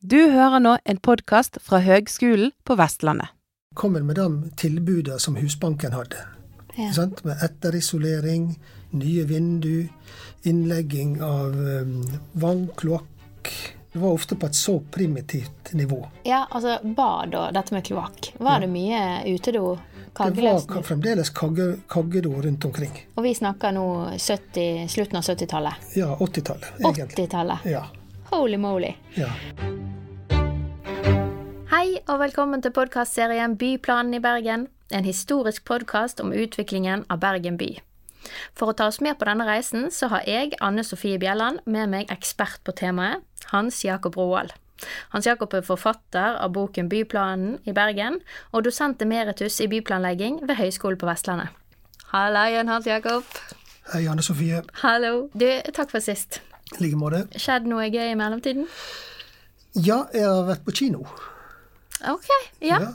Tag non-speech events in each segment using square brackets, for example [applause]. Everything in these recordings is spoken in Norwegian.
Du hører nå en podkast fra Høgskolen på Vestlandet. Kommer med de tilbudene som Husbanken hadde. Ja. Sant? Med etterisolering, nye vindu, innlegging av um, vann, kloakk. Det var ofte på et så primitivt nivå. Ja, altså bad og dette med kloakk. Var det mye utedo? Det var fremdeles kagge, kaggedo rundt omkring. Og vi snakker nå 70, slutten av 70-tallet. Ja, 80-tallet, 80-tallet. Ja, Holy moly. ja. Hei og velkommen til podkastserien Byplanen i Bergen. En historisk podkast om utviklingen av Bergen by. For å ta oss med på denne reisen, så har jeg, Anne Sofie Bjelland, med meg ekspert på temaet, Hans Jakob Roald. Hans Jakob er forfatter av boken Byplanen i Bergen, og dosent emeritus i byplanlegging ved Høgskolen på Vestlandet. Hallo igjen, Hans Jakob. Hei, Anne Sofie. Hallo. Du, takk for sist. I like måte. Skjedd noe gøy i mellomtiden? Ja, jeg har vært på kino. Ok, ja. Ja.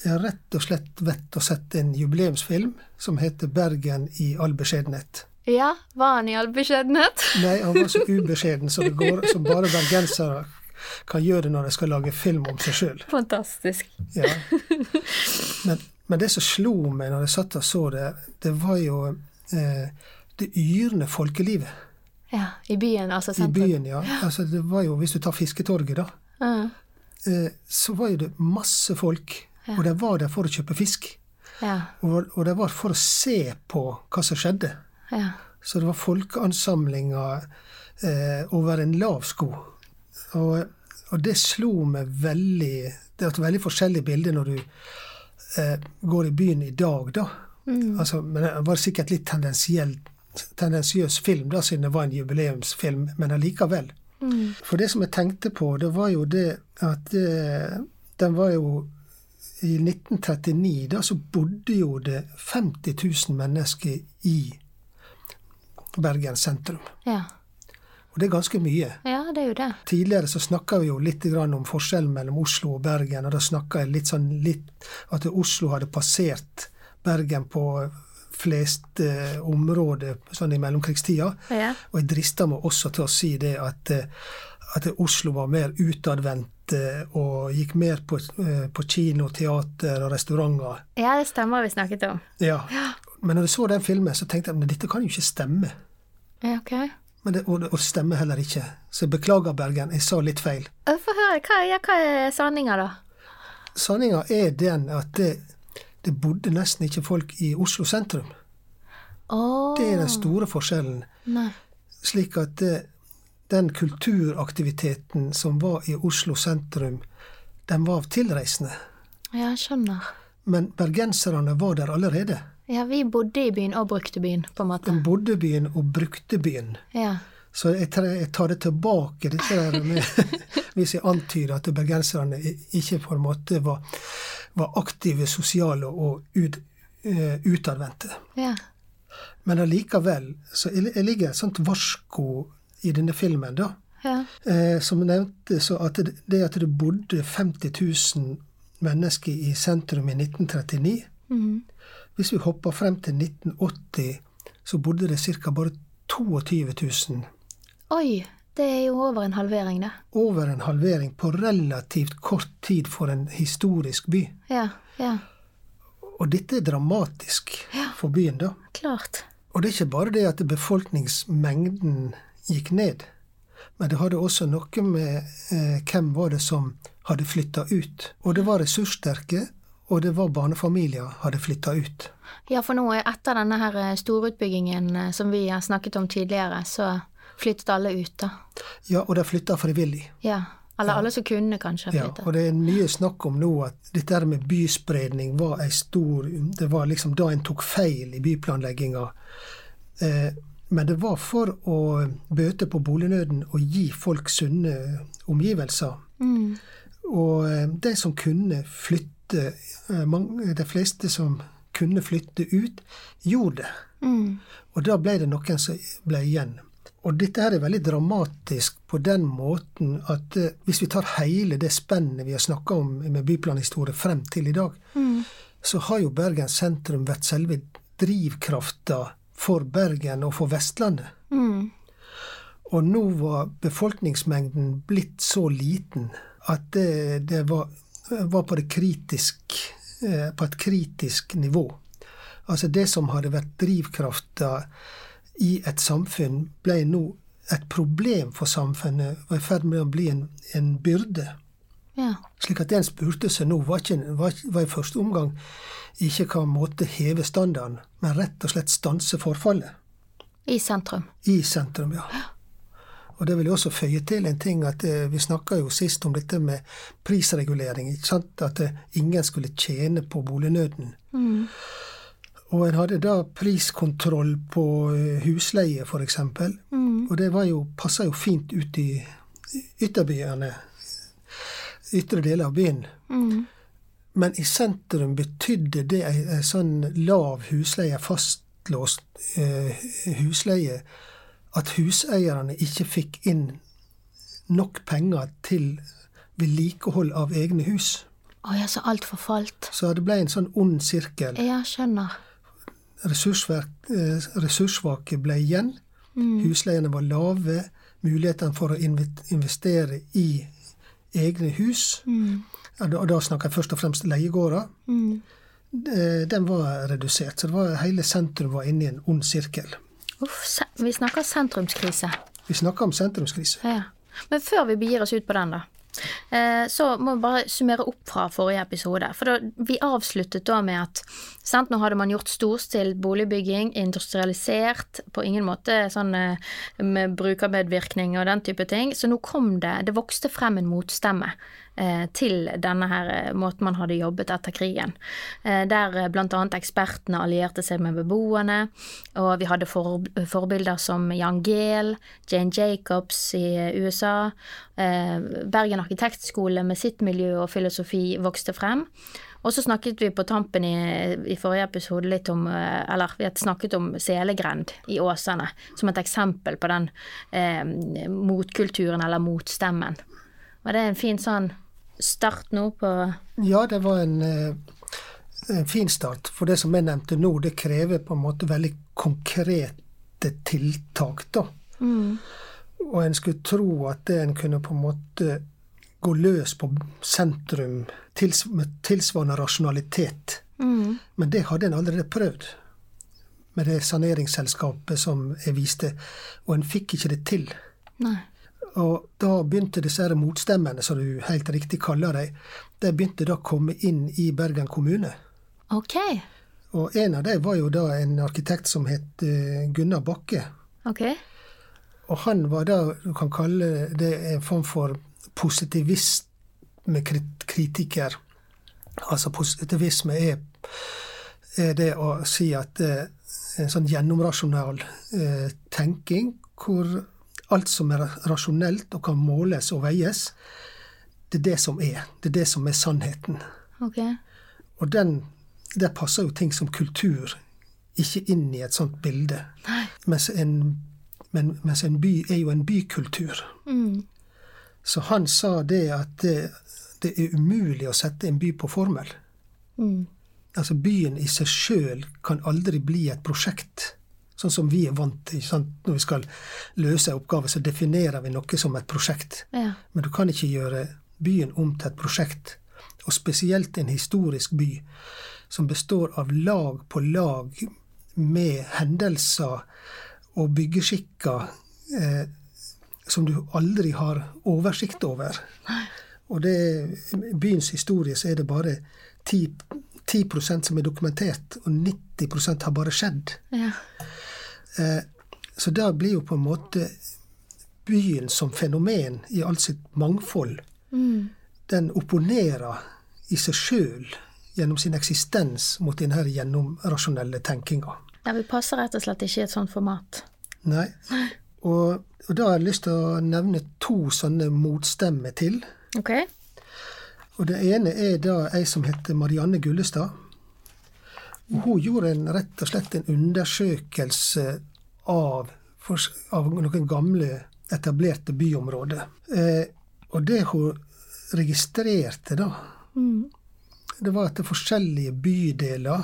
Jeg har rett og slett vært og sett en jubileumsfilm som heter 'Bergen i all beskjedenhet'. Ja, var han i all beskjedenhet? [laughs] Nei, han var så ubeskjeden som, det går, som bare bergensere kan gjøre det når de skal lage film om seg sjøl. Fantastisk. Ja. [laughs] Men, men det som slo meg når jeg satt og så det, det var jo eh, det yrende folkelivet Ja, i byen, altså i byen. ja. Altså, det var jo, Hvis du tar Fisketorget, da, uh. eh, så var jo det masse folk. Og de var der for å kjøpe fisk. ja, Og, og de var for å se på hva som skjedde. ja. Så det var folkeansamlinger eh, over en lav sko. Og, og det slo meg veldig Det er et veldig forskjellig bilde når du eh, går i byen i dag, da. Altså, men det var sikkert litt tendensiell, tendensiøs film, da, siden det var en jubileumsfilm, men allikevel. For det som jeg tenkte på, det var jo det at det, den var jo I 1939 da så bodde jo det 50 000 mennesker i Bergen sentrum. ja. Og det er ganske mye. Ja, det er jo det. Tidligere så snakka vi jo litt grann om forskjellen mellom Oslo og Bergen, og da snakka jeg litt sånn litt at Oslo hadde passert Bergen på flest eh, områder sånn i mellomkrigstida. Ja. Og jeg drister meg også til å si det at, eh, at Oslo var mer utadvendt eh, og gikk mer på, eh, på kino, teater og restauranter. ja, det stemmer vi snakket om. Ja. Men når jeg så den filmen, så tenkte jeg at dette kan jo ikke stemme. Ja, ok. Men det, og, det- og stemmer heller ikke. Så jeg beklager, Bergen, jeg sa litt feil. Få høre, hva, ja, hva er sanninga, da? Sanninga er den at det, det bodde nesten ikke folk i Oslo sentrum. Oh. Det er den store forskjellen. nei. Slik at det, den kulturaktiviteten som var i Oslo sentrum, den var av tilreisende. Ja, jeg skjønner. Men bergenserne var der allerede. Ja, vi bodde i byen og brukte byen, på en måte. De bodde byen og brukte byen. Ja. Så jeg tar, det tilbake, dette der med [laughs] Hvis jeg antyder at bergenserne ikke på en måte var, var aktive, sosiale og ut, eh, utadvendte. Ja. Men allikevel så jeg jeg ligger et sånt varsko i denne filmen, da. Ja. Eh, som nevnte så at det, det at det bodde 50 000 mennesker i sentrum i 1939 mm. Hvis vi hopper frem til 1980, så bodde det ca. bare 22 000. Oi, det er jo over en halvering, det. Over en halvering på relativt kort tid for en historisk by. Ja, ja. Og dette er dramatisk for byen, da. Klart. Og det er ikke bare det at befolkningsmengden gikk ned, men det hadde også noe med eh, hvem var det som hadde flytta ut. Og det var ressurssterke, og det var barnefamilier hadde flytta ut. Ja, for nå etter denne her eh, storutbyggingen eh, som vi har snakket om tidligere, så flyttet alle ut, da. Ja, og de flytta frivillig. Ja. Eller alle som kunne kanskje Ja, og det er mye snakk om nå at dette med byspredning var ei stor Det var liksom da en tok feil i byplanlegginga. Eh, men det var for å bøte på bolignøden og gi folk sunne omgivelser. Mm. Og eh, de som kunne flytte, eh, de fleste som kunne flytte ut, gjorde det. Mm. Og da ble det noen som ble igjen. Og dette her er veldig dramatisk på den måten at eh, hvis vi tar hele det spennet vi har snakka om med byplanhistorie frem til i dag, Mm. så har jo Bergen sentrum vært selve drivkrafta for Bergen og for Vestlandet. Mm. Og nå var befolkningsmengden blitt så liten at det, det var, var på, det kritisk, eh, på et kritisk nivå. Altså det som hadde vært drivkrafta i et samfunn, ble nå et problem for samfunnet, var i ferd med å bli en, en byrde. Ja. Slik at det en spurte seg nå, var, ikke, var, var i første omgang ikke hva måte heve standarden, men rett og slett stanse forfallet. I sentrum. I sentrum, ja. Og det vil jeg også føye til en ting at eh, vi snakka jo sist om dette med prisregulering. ikke sant? At eh, ingen skulle tjene på bolignøden. Mm. Og en hadde da priskontroll på eh, husleie, f.eks. Mm. Og det var jo, passa jo fint ut i ytterbyene. Ytre deler av byen. Mm. Men i sentrum betydde det ei, ei sånn lav husleie, fastlåst eh, husleie, at huseierne ikke fikk inn nok penger til vedlikehold av egne hus. Å ja, så alt forfalt. Så det ble en sånn ond sirkel. Ja, skjønner. Ressursverk, eh, ressurssvake ble igjen. Husleiene var lave. Mulighetene for å investere i egne hus, Mm. og da snakker jeg først og fremst leiegårder, Mm. den var redusert. Så det var, hele sentrum var inne i en ond sirkel. Uff, vi snakker sentrumskrise. Vi snakker om sentrumskrise. Ja. Men før vi begir oss ut på den, da, så må vi bare summere opp fra forrige episode. For da, vi avsluttet da med at sant, nå hadde man gjort storstilt boligbygging, industrialisert, på ingen måte sånn eh, med brukermedvirkning og den type ting. Så nå kom det Det vokste frem en motstemme eh, til denne her eh, måten man hadde jobbet etter krigen. Eh, der bl.a. ekspertene allierte seg med beboerne, og vi hadde for, forbilder som Jan Gehl, Jane Jacobs i eh, USA. Eh, Bergen arkitektskole med sitt miljø og filosofi vokste frem. Og så snakket vi på tampen i, i forrige episode litt om eh, Eller vi hadde snakket om selegrend i Åsane som et eksempel på den eh, motkulturen eller motstemmen. Var det en fin sånn start nå på Ja, det var en, eh, en fin start. For det som jeg nevnte nå, det krever på en måte veldig konkrete tiltak, da. Og en skulle tro at det en kunne på en måte gå løs på sentrum tils med tilsvarende rasjonalitet. Men det hadde en allerede prøvd med det saneringsselskapet som jeg viste, og en fikk ikke det til. Nei. Og da begynte disse her motstemmene, som du helt riktig kaller dem, de begynte da å komme inn i Bergen kommune. Ok. Og en av dem var jo da en arkitekt som het eh, Gunnar Bakke. Ok. Og han var da, du kan kalle det en form for positivismekritiker. Altså positivisme er, er det å si at eh, en sånn gjennomrasjonal eh, tenking hvor alt som er rasjonelt og kan måles og veies, det er det som er. Det er det som er sannheten. Okay. Og den, der passer jo ting som kultur ikke inn i et sånt bilde. Nei. Mens en, men, mens en by er jo en bykultur. Mm. Så han sa det at det, det er umulig å sette en by på formel. Mm. Altså Byen i seg sjøl kan aldri bli et prosjekt. Sånn som vi er vant til. Sant? Når vi skal løse en oppgave, så definerer vi noe som et prosjekt. Ja. Men du kan ikke gjøre byen om til et prosjekt. Og spesielt en historisk by som består av lag på lag med hendelser og byggeskikker eh, som du aldri har oversikt over. Og det, byens historie så er det bare 10, 10% som er dokumentert, og 90% har bare skjedd. Ja. Eh, så da blir jo på en måte byen som fenomen i alt sitt mangfold, Mm. den opponerer i seg sjøl gjennom sin eksistens mot denne gjennomrasjonelle tenkinga. ja. Vi passer rett og slett ikke i et sånt format. Nei. Og, og da har jeg lyst til å nevne to sånne motstemmer til. Ok. Og det ene er da ei som heter Marianne Gullestad. Og hun gjorde en, rett og slett en undersøkelse av, av noen gamle, etablerte byområder. Eh, og det hun registrerte, da, Mm. det var at det forskjellige bydeler,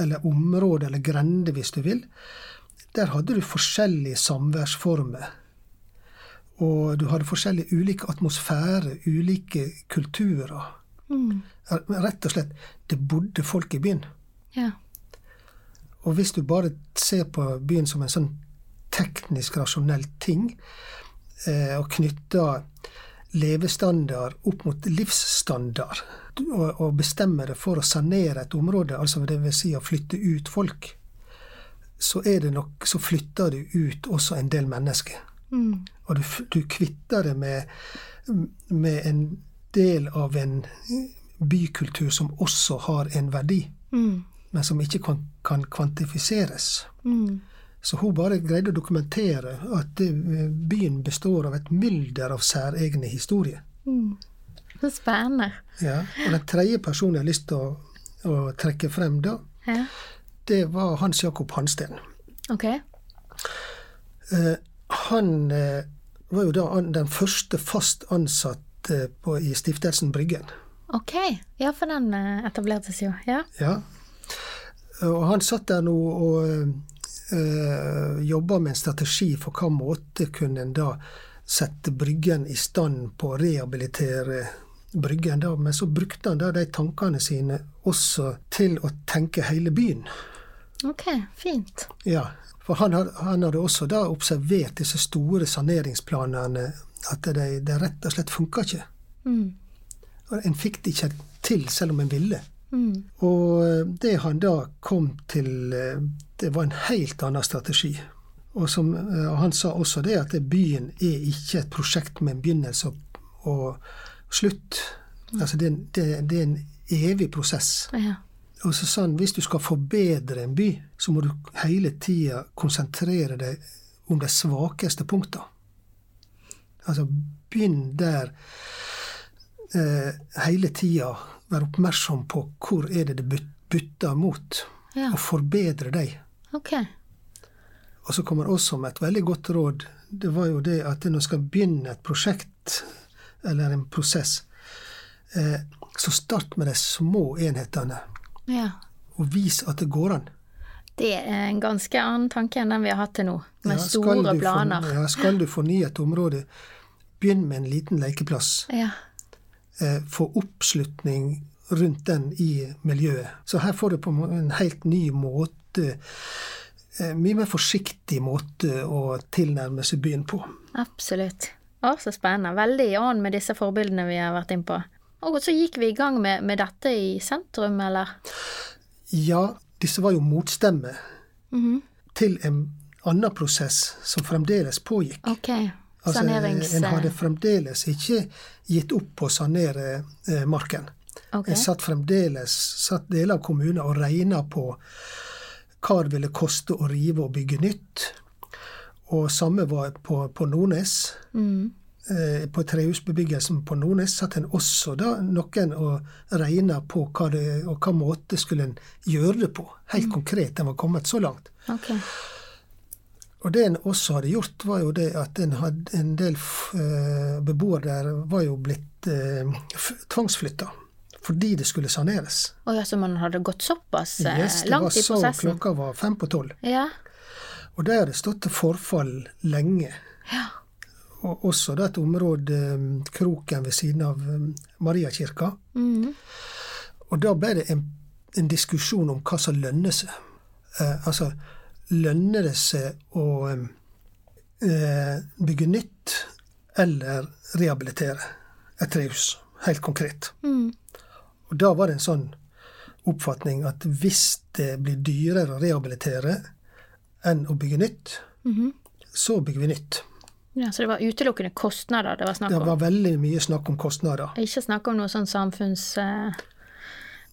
eller områder, eller grender, hvis du vil, der hadde du forskjellige samværsformer. Og du hadde forskjellige ulike atmosfærer, ulike kulturer. Mm. Rett og slett, det bodde folk i byen. Ja. Og hvis du bare ser på byen som en sånn teknisk rasjonell ting, eh, og knytter levestandard opp mot livsstandard, og, og bestemmer det for å sanere et område, altså vil si å flytte ut folk, så er det nok, så flytter du ut også en del mennesker. Mm. Og du, du kvitter det med, med en del av en bykultur som også har en verdi, Mm. men som ikke kan, kan kvantifiseres. Mm. Så hun bare greide å dokumentere at byen består av et mylder av særegne historier. Mm. Så spennende. Ja. Og den tredje personen jeg har lyst til å, å trekke frem da, Ja. Det var Hans Jakob Hansten. Ok. Eh, han eh, var jo da den første fast ansatte på, i Stiftelsen Bryggen. Ok. Ja, for den etablertes etablerte seg jo. Ja. Ja. Og han satt der nå og øh, jobba med en strategi for hva måte kunne en da sette Bryggen i stand på å rehabilitere Bryggen. da, Men så brukte han da de tankene sine også til å tenke hele byen. Ok, fint. Ja, For han, han hadde også da observert disse store saneringsplanene, at de, de rett og slett funka ikke. Mm. En fikk det ikke til, selv om en ville. Mm. Og eh, det han da kom til, eh, det var en helt annen strategi. Og som eh, han sa også det, at byen er ikke et prosjekt med en begynnelse og, slutt. Altså det, det, det er en evig prosess. Ja. Og så sa han hvis du skal forbedre en by, så må du hele tida konsentrere deg om de svakeste punkta. Altså begynn der eh, hele tida. Være oppmerksom på hvor er det det but- butter mot, Ja. og forbedre dem. Okay. Og så kommer også med et veldig godt råd. Det var jo det at når du skal begynne et prosjekt, eller en prosess, eh, så start med de små enhetene, Ja. og vis at det går an. Det er en ganske annen tanke enn den vi har hatt til nå, med Ja, store planer. For. Ja, skal du fornye et område, begynn med en liten lekeplass. Ja. Eh, få oppslutning rundt den i miljøet. Så her får du på en helt ny måte, eh, mye mer forsiktig måte å tilnærme seg byen på. Absolutt. Å, så spennende. Veldig i ånd med disse forbildene vi har vært inne på. Og så gikk vi i gang med, med dette i sentrum, eller? Ja, disse var jo motstemmer Mhm. til en annen prosess som fremdeles pågikk. Ok. Altså, Sanerings... En hadde fremdeles ikke gitt opp på å sanere eh, marken. Ok. En satt fremdeles, satt deler av kommunen og regna på hva det ville koste å rive og bygge nytt. Og samme var på, på Nordnes. Mm. Eh, på trehusbebyggelsen på Nordnes satt en også da noen og regna på hva det, og hva måte skulle en gjøre det på. Helt konkret. En var kommet så langt. Okay. Og det en også hadde gjort, var jo det at en, hadde, en del eh, beboere der var jo blitt eh, tvangsflytta. Fordi det skulle saneres. Å ja, så man hadde gått såpass eh, Yes, det var langt i så prosessen? klokka var fem på tolv. Ja. Og der hadde stått til forfall lenge. Ja. Og også et område, eh, Kroken ved siden av eh, Mariakirka. Mm. Og da ble det en, en diskusjon om hva som lønner seg. Eh, altså, lønner det seg å eh, bygge nytt eller rehabilitere et trehus? Helt konkret. Mm. Og da var det en sånn oppfatning at hvis det blir dyrere å rehabilitere enn å bygge nytt, Mhm. så bygger vi nytt. Ja. Så det var utelukkende kostnader det var snakk om? Det var veldig mye snakk om kostnader. Ikke snakk om noe sånn samfunns... Eh,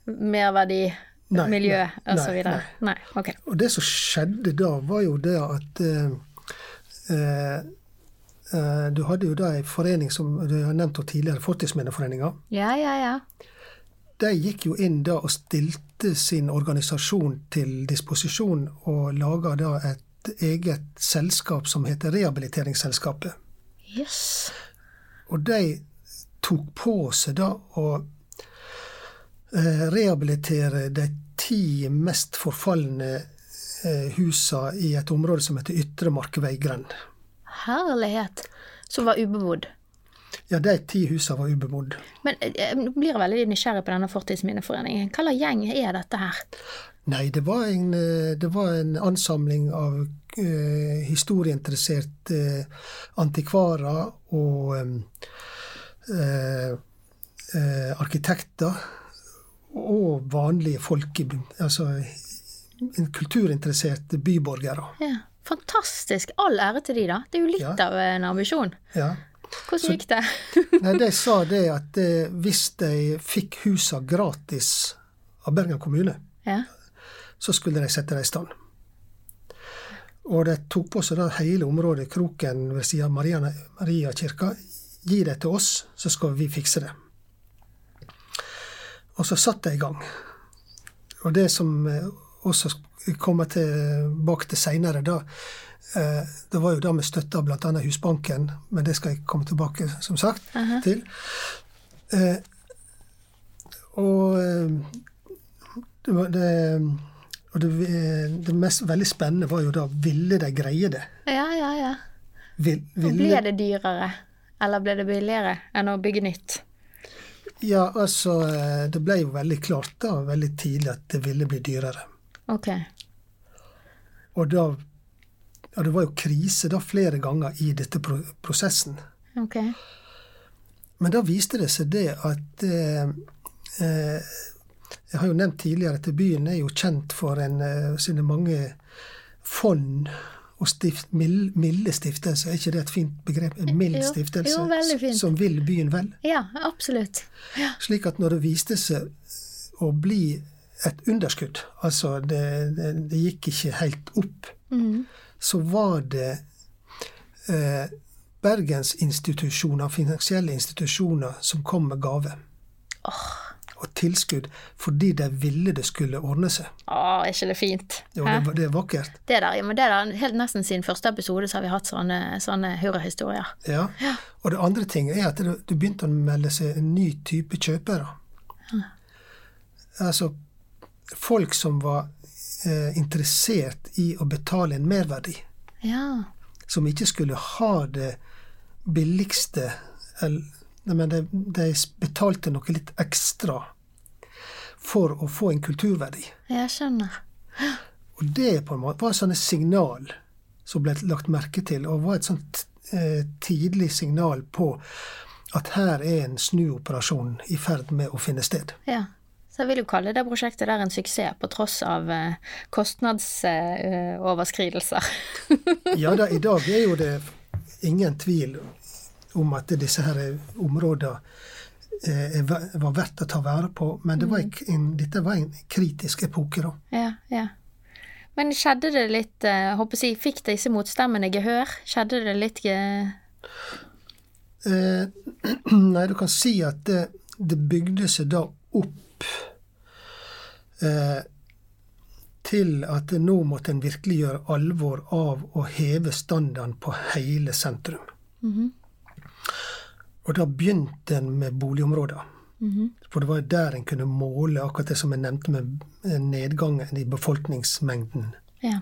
merverdi, Nei, miljø nei, så nei, videre? Nei. Okay. Og det som skjedde da, var jo det at eh, eh, Du hadde jo da en forening som du har nevnt tidligere, Fortidsminneforeninga. Ja, ja, ja. De gikk jo inn da og stilte sin organisasjon til disposisjon og laga da et eget selskap som heter Rehabiliteringsselskapet. Yes. Og de tok på seg da å eh, rehabilitere de ti mest forfalne eh, husa i et område som heter Ytre Markveigrend. Herlighet. som var ubebodd. Ja, de ti husa var ubebodd. Men eh, nå blir jeg veldig nysgjerrig på denne Fortidsminneforeningen. Hva slags gjeng er dette her? Nei, det var en, eh, det var en ansamling av eh, historieinteresserte eh, antikvarer og eh, eh, arkitekter. Og vanlige folk, altså kulturinteresserte byborgere. Ja, Fantastisk. All ære til de, da. Det er jo litt Ja. av en ambisjon. Ja. Hvordan gikk det? [laughs] Nei, De sa det at eh, hvis de fikk husa gratis av Bergen kommune, ja. Så skulle de sette det i stand. Og de tok på seg hele området, kroken ved siden av Maria, kirka. Gi det til oss, så skal vi fikse det. Og så satt de i gang. Og det som eh, også kommer tilbake til seinere, da eh, Det var jo da med støtte av bl.a. Husbanken, men det skal jeg komme tilbake, som sagt, til. Eh, og det, det, og det, det mest veldig spennende var jo da ville de greie det? Ja, ja, ja. Vil, Og ble det dyrere? Eller ble det billigere enn å bygge nytt? Ja, altså eh, Det ble jo veldig klart da, veldig tidlig at det ville bli dyrere. Ok. Og da ja, det var jo krise da flere ganger i dette pro prosessen. ok. Men da viste det seg det at eh, eh, Jeg har jo nevnt tidligere at byen er jo kjent for en, eh, sine mange fond og stift, mild, milde stiftelser. Er ikke det et fint begrep? En mild stiftelse jo, jo, fint. som vil byen vel. Ja, absolutt. Ja. Slik at når det viste seg å bli et underskudd, altså det, det, det gikk ikke helt opp, mm. så var det eh, bergensinstitusjoner, finansielle institusjoner, som kom med gave. Og tilskudd fordi de ville det skulle ordne seg. Å, er ikke det fint? Jo, det, det er vakkert. Det der, ja, men det der, helt nesten siden første episode så har vi hatt sånne, sånne hurrahistorier. Ja. Og det andre ting er at det, det begynte å melde seg en ny type kjøpere. Altså folk som var eh, interessert i å betale en merverdi. Ja. Som ikke skulle ha det billigste Men de, de betalte noe litt ekstra for å få en kulturverdi. Jeg skjønner. Og det på en måte var sånne signal som ble lagt merke til, og var et sånt eh, tidlig signal på at her er en snuoperasjon i ferd med å finne sted. Ja. Så jeg vil jo kalle det prosjektet der en suksess, på tross av eh, kostnadsoverskridelser. Ja da, i dag er jo det ingen tvil om at disse her områdene eh, var verdt å ta vare på, men det var Mm. en, dette var en kritisk epoke, da. ja, ja. Men skjedde det litt eh, håper jeg, Fikk disse motstemmene gehør? Skjedde det litt eh, Eh, [clears throat] nei, du kan si at det, det bygde seg da opp eh, til at nå måtte en virkelig gjøre alvor av å heve standarden på hele sentrum. Og da begynte en med boligområder. For det var der en kunne måle akkurat det som jeg nevnte med nedgangen i befolkningsmengden. Ja.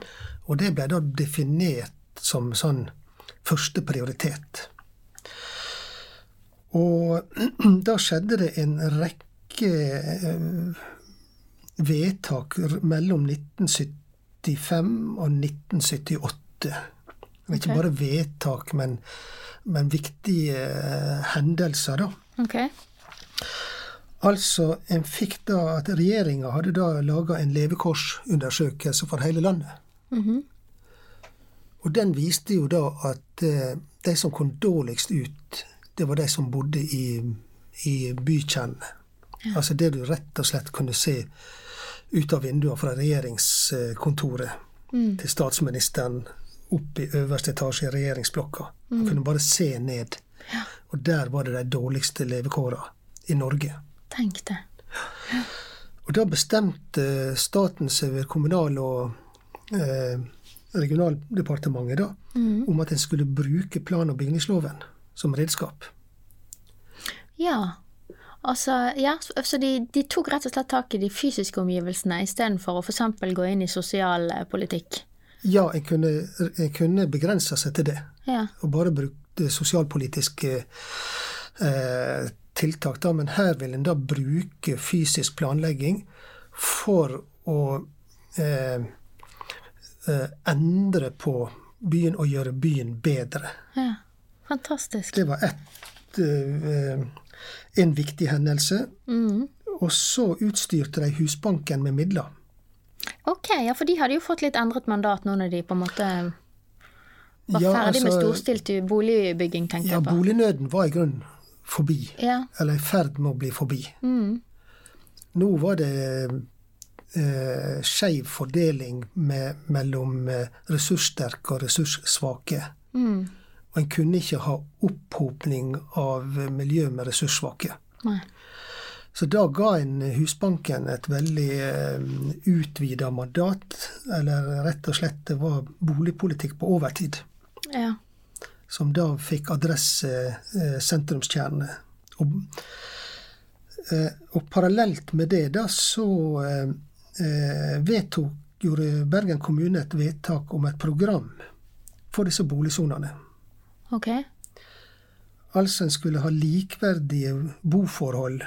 Og det ble da definert som sånn første prioritet. Og [clears throat] da skjedde det en rekke eh, vedtak mellom 1975 og 1978. Var ikke bare vedtak, men, men viktige eh, hendelser, da. Okay. Altså, en fikk da at regjeringa hadde da laga en levekårsundersøkelse for hele landet. Og den viste jo da at eh, de som kom dårligst ut, det var de som bodde i, i bykjernene. Altså det du rett og slett kunne se ut av vinduene fra regjeringskontoret til statsministeren opp i øverste etasje i regjeringsblokka. Man kunne bare se ned. Og der var det de dårligste levekåra i Norge. Tenk det. Og da bestemte staten seg ved Kommunal- og eh, regionaldepartementet da, om at en skulle bruke plan- og bygningsloven som redskap. Ja. Altså, ja, så de, de tok rett og slett tak i de fysiske omgivelsene istedenfor å f.eks. gå inn i sosialpolitikk. Ja, en kunne, en kunne begrense seg til det, Ja. og bare bruk, eh, sosialpolitiske eh, tiltak, da, men her vil en da bruke fysisk planlegging for å eh, eh, endre på byen og gjøre byen bedre. Ja. Fantastisk. Det var ett, eh, en viktig hendelse. Mm. Og så utstyrte de Husbanken med midler. Ok, ja, for de hadde jo fått litt endret mandat nå når de på en måte var Ja, ferdig med altså- storstilt boligbygging, tenker Ja, jeg på. Ja, bolignøden var i grunnen forbi. Ja. Eller i ferd med å bli forbi. Mm. Nå var det eh, skeiv fordeling med, mellom eh, ressurssterke og ressurssvake. Mm. Og en kunne ikke ha opphopning av miljø med ressurssvake. Nei. Så da ga en Husbanken et veldig eh, utvida mandat, eller rett og slett det var boligpolitikk på overtid, Ja. som da fikk adresse sentrumskjerne. Og, eh, og parallelt med det da så eh, eh, vedtok, gjorde Bergen kommune et vedtak om et program for disse boligsonene. Ok. Altså en skulle ha likeverdige boforhold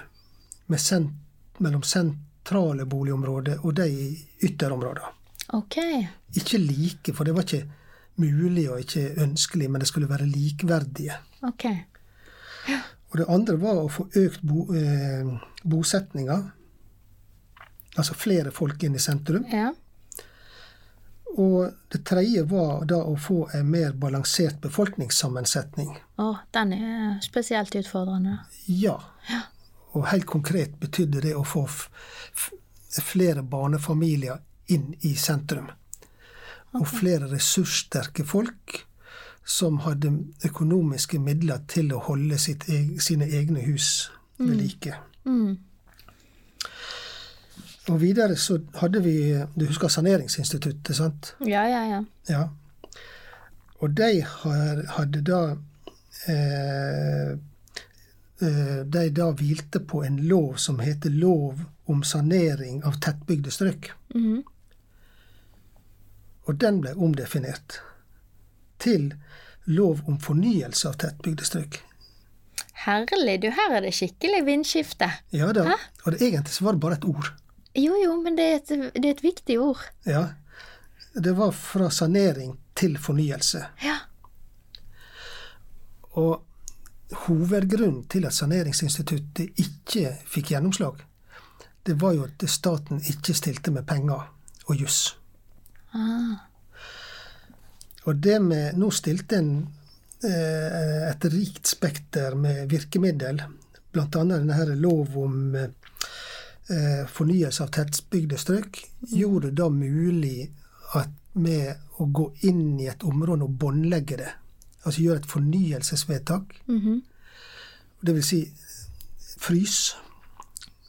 sent, mellom sentrale boligområder og de i ytterområder. Ok. Ikke like, for det var ikke mulig og ikke ønskelig, men det skulle være likeverdige. Ok. Og det andre var å få økt bo, eh, bosetninga. Altså flere folk inn i sentrum. Ja. Og det tredje var da å få en mer balansert befolkningssammensetning. Å, den er spesielt utfordrende. Ja. Ja. Og helt konkret betydde det å få flere barnefamilier inn i sentrum. Og flere ressurssterke folk som hadde økonomiske midler til å holde eg- sine egne hus ved like. Mm. Og videre så hadde vi Du husker Saneringsinstituttet, sant? Ja, ja, ja. Ja. Og de hadde da eh, De da hvilte på en lov som heter Lov om sanering av tettbygde strøk. Mhm. Og den ble omdefinert til lov om fornyelse av tettbygde strøk. Herlig, du, her er det skikkelig vindskifte. Ja da. Hæ? Og det, egentlig så var det bare et ord. Jo, jo, men det er et, det er et viktig ord. Ja. Det var fra sanering til fornyelse. Ja. Og hovedgrunnen til at Saneringsinstituttet ikke fikk gjennomslag, det var jo at staten ikke stilte med penger og juss. Ah. Og det med Nå stilte en eh, et rikt spekter med virkemiddel, bl.a. denne lov om eh, fornyelse av tettbygde strøk, gjorde det da mulig at med å gå inn i et område og båndlegge det, altså gjøre et fornyelsesvedtak, Mhm. det vil si frys,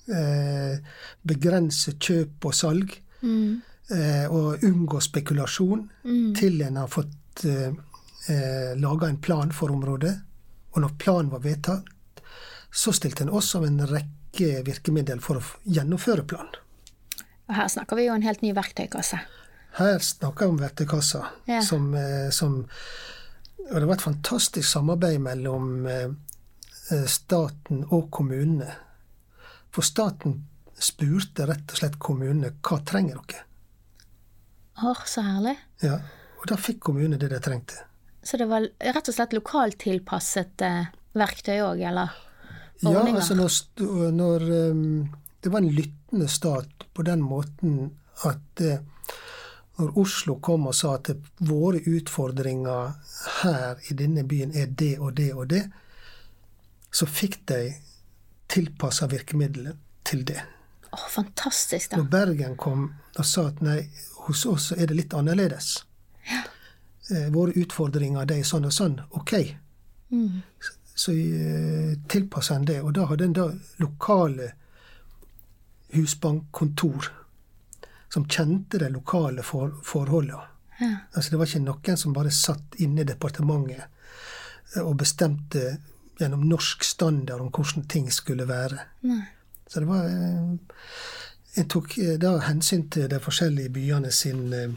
eh, begrense kjøp og salg, Mm. eh, og unngå spekulasjon Mm. til en har fått eh, eh, laga en plan for området. Og når planen var vedtatt, så stilte en også en rekke virkemidler for å gjennomføre planen. Og her snakker vi jo en helt ny verktøykasse. Her snakker vi om verktøykassa, Ja. som, eh, som Og det var et fantastisk samarbeid mellom eh, eh, staten og kommunene. For staten spurte rett og slett kommunene hva trenger dere? Åh, så herlig. Ja, Og da fikk kommunene det de trengte. Så det var rett og slett lokalt tilpasset eh, verktøy òg, eller? Ja, Ordninger. altså når, når um, Det var en lyttende stat på den måten at eh, når Oslo kom og sa at våre utfordringer her i denne byen er det og det og det, så fikk de tilpassa virkemidler til det. Oh, fantastisk, da. Når Bergen kom og sa at nei, hos oss er det litt annerledes. Ja. Våre utfordringer de er sånn og sånn. Ok, Mm. så så tilpassa en det. Og da hadde en da lokale husbankkontor som kjente de lokale for, forholdene. Ja. Altså det var ikke noen som bare satt inne i departementet eh, og bestemte gjennom norsk standard om hvordan ting skulle være. Nei. Så det var eh, En tok eh, da hensyn til de forskjellige byene sin, eh,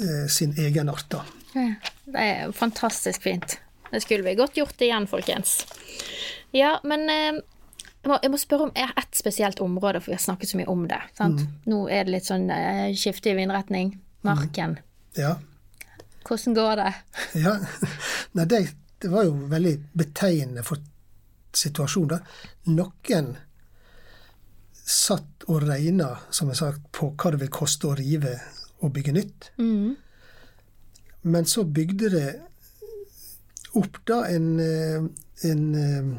eh, sin egenart, da. Ja. Det er fantastisk fint. Det skulle vi godt gjort igjen, folkens. Ja, men eh, jeg, må, jeg må spørre om ett spesielt område, for vi har snakket så mye om det. Sant? Nå er det litt sånn eh, skifte i vindretning. Marken. Ja. Hvordan går det? [laughs] ja. Nei, det, det var jo veldig betegnende for situasjonen. da. Noen satt og regna, som jeg sa, på hva det vil koste å rive og bygge nytt. Mm. Men så bygde det opp da en, eh, en, eh,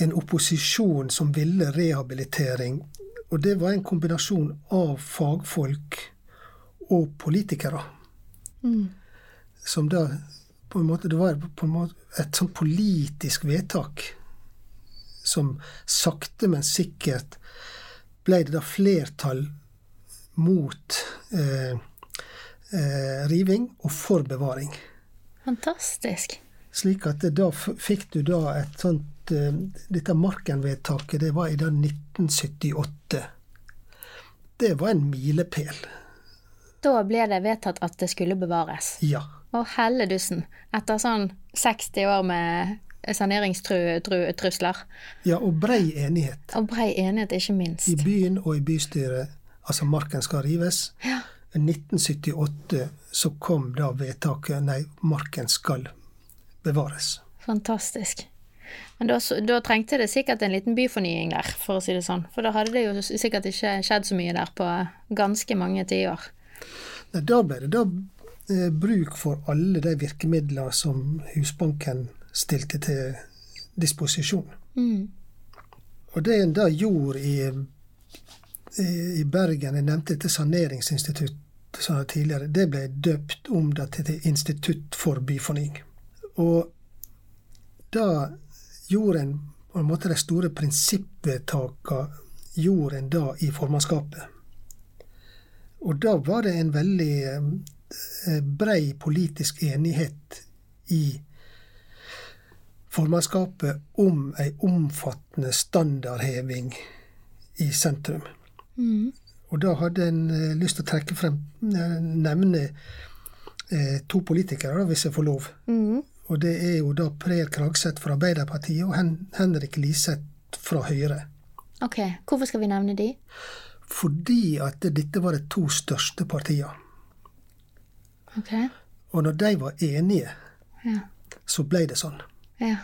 en opposisjon som ville rehabilitering. Og det var en kombinasjon av fagfolk og politikere. Mm. Som da på en måte Det var på en måte et sånn politisk vedtak som sakte, men sikkert ble det da flertall mot eh, eh, riving og for bevaring. Fantastisk. Slik at da fikk du da et sånt eh, Dette Marken-vedtaket, det var i da 1978. Det var en milepæl. Da ble det vedtatt at det skulle bevares. Ja. Å helledussen. Etter sånn 60 år med saneringstrusler. ja. Og brei enighet. Og brei enighet, ikke minst. I byen og i bystyret. Altså, Marken skal rives. Ja. I 1978 så kom da vedtaket Nei, Marken skal bevares. Fantastisk. Men da, da trengte det sikkert en liten byfornying der, for å si det sånn. For da hadde det jo sikkert ikke skjedd så mye der på ganske mange tiår. Nei, Da ble det da eh, bruk for alle de virkemidlene som Husbanken stilte til disposisjon. Mm. Og det en da gjorde i, i, i Bergen, jeg nevnte dette saneringsinstituttet tidligere, det ble døpt om til til Institutt for byfornying. Og da gjorde en på en måte de store prinsippvedtakene gjorde en da i formannskapet. Og da var det en veldig eh, brei politisk enighet i formannskapet om ei omfattende standardheving i sentrum. Mm. Og da hadde en eh, lyst til å trekke frem, eh, nevne to politikere, hvis jeg får lov. Mm. Og det er jo da Per Kragseth fra Arbeiderpartiet og Hen Henrik Liseth fra Høyre. Ok, hvorfor skal vi nevne de? Fordi at dette var de to største partiene. Ok, Og når de var enige, ja. så ble det sånn. ja.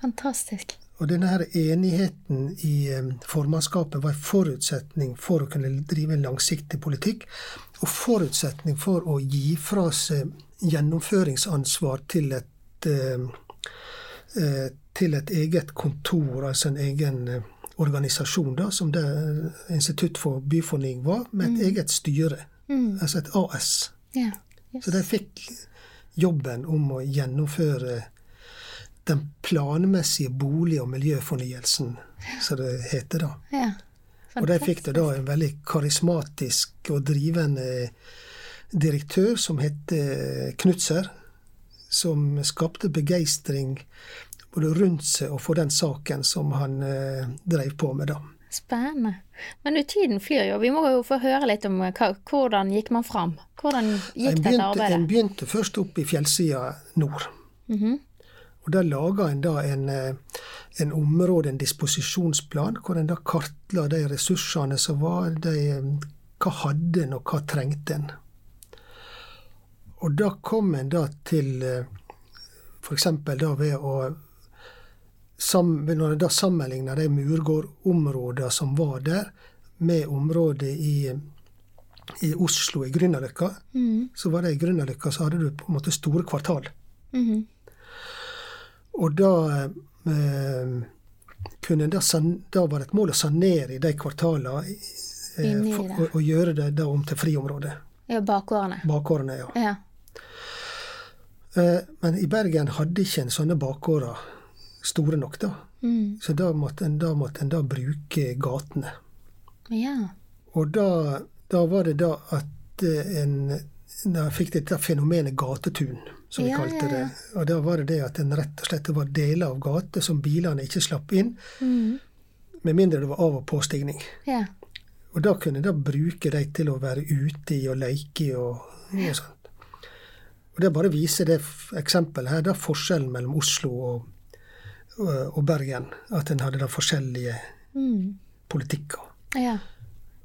Fantastisk. Og denne her enigheten i eh, formannskapet var en forutsetning for å kunne drive en langsiktig politikk, og forutsetning for å gi fra seg gjennomføringsansvar til et, eh, eh, til et eget kontor, altså en egen eh, organisasjon, da, som det Institutt for byfornying var, med et eget styre, Mm. altså et AS. Yeah. Yes. Så de fikk jobben om å gjennomføre den planmessige bolig- og miljøfornyelsen, som det heter da. Yeah. Og de fikk det da en veldig karismatisk og drivende direktør som het Knutser, som skapte begeistring både rundt seg og for den saken som han eh, drev på med da. Spennende. Men du, tiden flyr jo. Vi må jo få høre litt om hva, hvordan gikk man fram? Hvordan gikk En dette arbeidet? en begynte først opp i fjellsida nord. Mhm. Og da laga en da en, eh, en område, en disposisjonsplan, hvor en da kartla de ressursene som var, de, eh, hva hadde en, og hva trengte en. Og da kom en da til f.eks. da ved å Når en da sammenligna de murgårdområdene som var der, med området i, i Oslo, i Grünerløkka, mm. så var det i Grünerløkka så hadde du på en måte store kvartal. Mm. Og da eh, kunne en da, da var det et mål å sanere i de kvartalene eh, for, og, og gjøre det da om til friområde. Ja, bakgårdene. Bakgårdene, ja. Ja. Eh, men i Bergen hadde ikke en sånne bakgårder store nok, da. Mm. Så da måtte en da, måtte en da bruke gatene. Ja. Og da, da var det da at eh, en da fikk dette fenomenet gatetun, som vi Ja, kalte ja, ja. det. Og da var det det at en rett og slett det var deler av gater som bilene ikke slapp inn, Mm. med mindre det var av- og påstigning. Ja. Og da kunne en da bruke de til å være ute i og leke i og, og sånt. Og det bare viser det eksempelet her, da forskjellen mellom Oslo og, og, og Bergen. At en hadde da forskjellige Mm. politikker. Ja.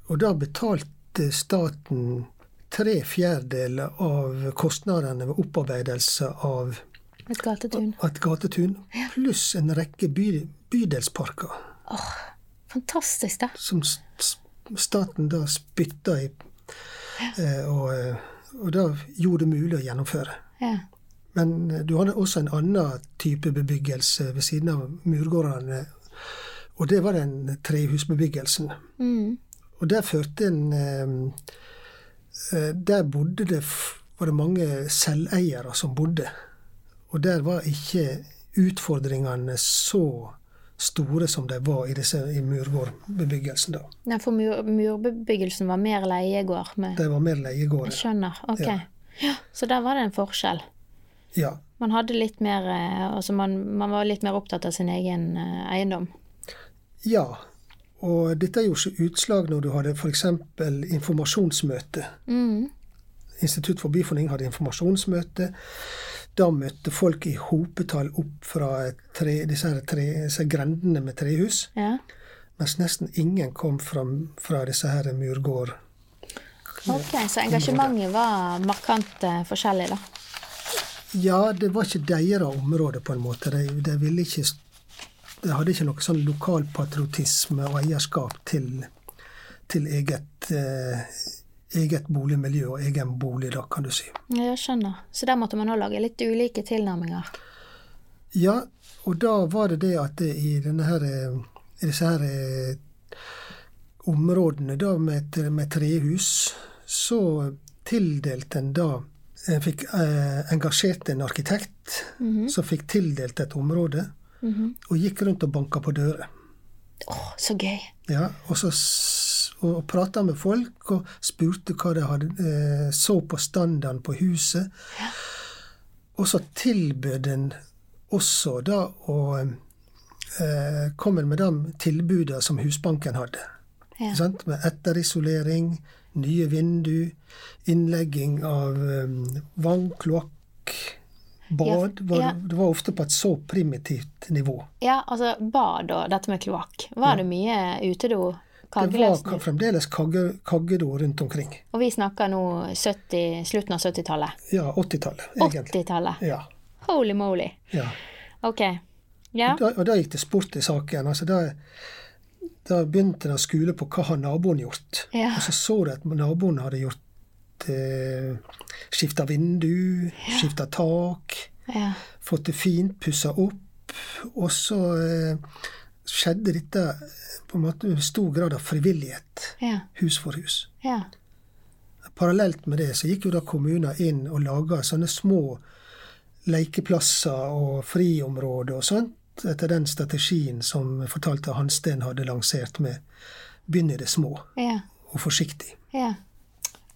Og da betalte staten tre fjerdedeler av kostnadene ved opparbeidelse av Et gatetun. et gatetun, pluss en rekke by, bydelsparker, Fantastisk, da. som staten da spytta i, eh, og, eh, og da gjorde det mulig å gjennomføre. Ja. Men eh, du hadde også en annen type bebyggelse ved siden av murgårdene, og det var den trehusbebyggelsen. Mm. Og der førte en eh, eh, Der bodde det var det mange selveiere som bodde. Og der var ikke utfordringene så store som de var i, disse, i murgårdbebyggelsen da. Nei, for mur, murbebyggelsen var mer leiegård. Med, Det var mer leiegård. jeg skjønner. Ok. Ja. Ja. Så der var det en forskjell. Ja. Man hadde litt mer eh, Altså man, man var litt mer opptatt av sin egen eh, eiendom. ja. Og dette gjorde seg utslag når du hadde f.eks. informasjonsmøte. Mm. Institutt for byfornying hadde informasjonsmøte. Da møtte folk i hopetall opp fra tre, disse, tre, disse grendene med trehus. Ja. Mens nesten ingen kom fra, fra disse her murgård. Ok, så engasjementet var markant eh, forskjellig, da. Ja, det var ikke deres område, på en måte. De, de ville ikke De hadde ikke noe sånn lokalpatriotisme og eierskap til, til eget, eh, eget boligmiljø og egen bolig, da, kan du si. Ja, Jeg skjønner. Så der måtte man òg lage litt ulike tilnærminger. Ja, og da var det det at i, denne her, eh, i disse her eh, områdene da med, med trehus, så tildelte en da En fikk eh, engasjert en arkitekt som fikk tildelt et område, og gikk rundt og banka på dører. Å, så gøy. Ja, og så og prata med folk og spurte hva de hadde, eh, så på standarden på huset. Og så tilbød en også da å eh, komme med de tilbudene som Husbanken hadde. Ja. Sant? Med etterisolering, nye vindu, innlegging av um, vann, kloakk, bad. Var, ja. Det var ofte på et så primitivt nivå. Ja, altså bad og dette med kloakk. Var det mye utedo? Det var fremdeles kagge, kaggedo rundt omkring. Og vi snakker nå 70, slutten av 70-tallet. Ja, 80-tallet, egentlig. 80-tallet. Ja. Holy moly. ja. Ok. Ja. Da, og da gikk det sport i saken. Altså da, da begynte det å skule på hva har naboen gjort. Ja. Og så så du at naboen hadde gjort eh, Skifta vindu, skifta tak, ja. fått det fint, pussa opp. Og så eh, skjedde dette på en måte med stor grad av frivillighet, Ja. hus for hus. Ja. Parallelt med det så gikk jo da kommuner inn og laga sånne små lekeplasser og friområder og sånt, etter den strategien som fortalte Hansten hadde lansert med begynn i det små Ja. og forsiktig. Ja.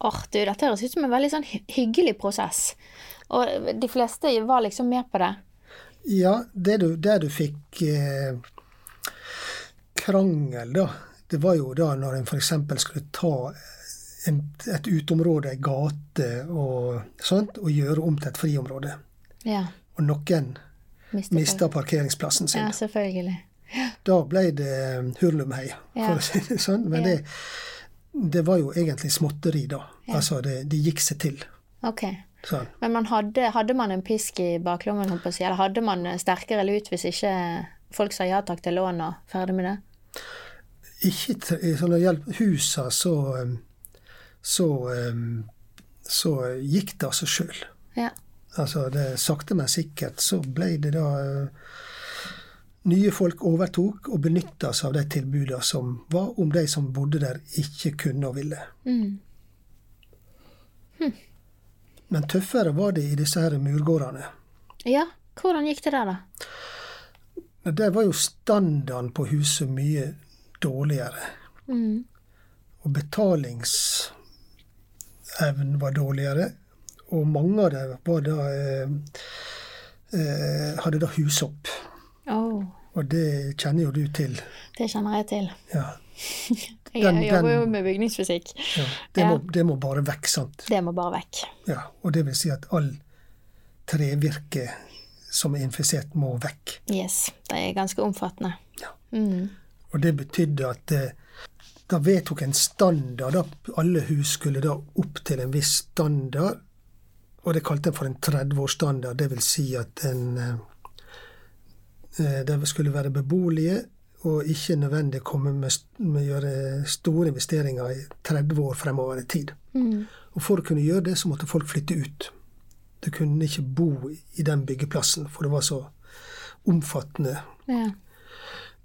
Åh, du, dette høres ut som en veldig sånn hyggelig prosess. Og de fleste var liksom med på det. Ja, det du, det du fikk eh, krangel, da, det var jo da når en f.eks. skulle ta en, et uteområde, ei gate og sånt, og gjøre om til et friområde. Ja. Og noen mista parkeringsplassen sin. Ja, selvfølgelig. Da ble det hurlumhei, Ja. for å si det sånn. Men det, det var jo egentlig småtteri, da. Altså, det, det gikk seg til. Ok. Sånn. Men man hadde, hadde man en pisk i baklommen, på eller hadde man sterkere lut hvis ikke folk sa ja takk til lån og ferdig med det? Ikke så når det husa, så, så, så gikk det av seg sjøl. Ja. Altså, det, sakte, men sikkert så ble det da uh, Nye folk overtok og benytta seg av de tilbudene som var, om de som bodde der, ikke kunne og ville. Mm. Men tøffere var det i disse her murgårdene. Ja, hvordan gikk det der, da? Der var jo standarden på huset mye dårligere. Mm. Og betalingsevnen var dårligere. Og mange av dem var da, eh, eh, hadde da hushopp. Oh, Og det kjenner jo du til. det kjenner jeg til. Ja, [laughs] Jeg Den- jobber jo med bygningsfysikk. ja. Det, Ja. Må, det må bare vekk, sant. Det må bare vekk. Ja, og det vil si at all trevirke som er infisert, må vekk. Yes. Det er ganske omfattende. Ja. Mm. Og det betydde at det, da vedtok en standard. Da alle hus skulle da opp til en viss standard. Og det kalte en for en 30-årsstandard. Det vil si at en eh, eh, Det skulle være beboelige, og ikke nødvendig komme med, med gjøre store investeringer i 30 år fremover i tid. Mm. Og for å kunne gjøre det, så måtte folk flytte ut. Du kunne ikke bo i den byggeplassen, for det var så omfattende Ja.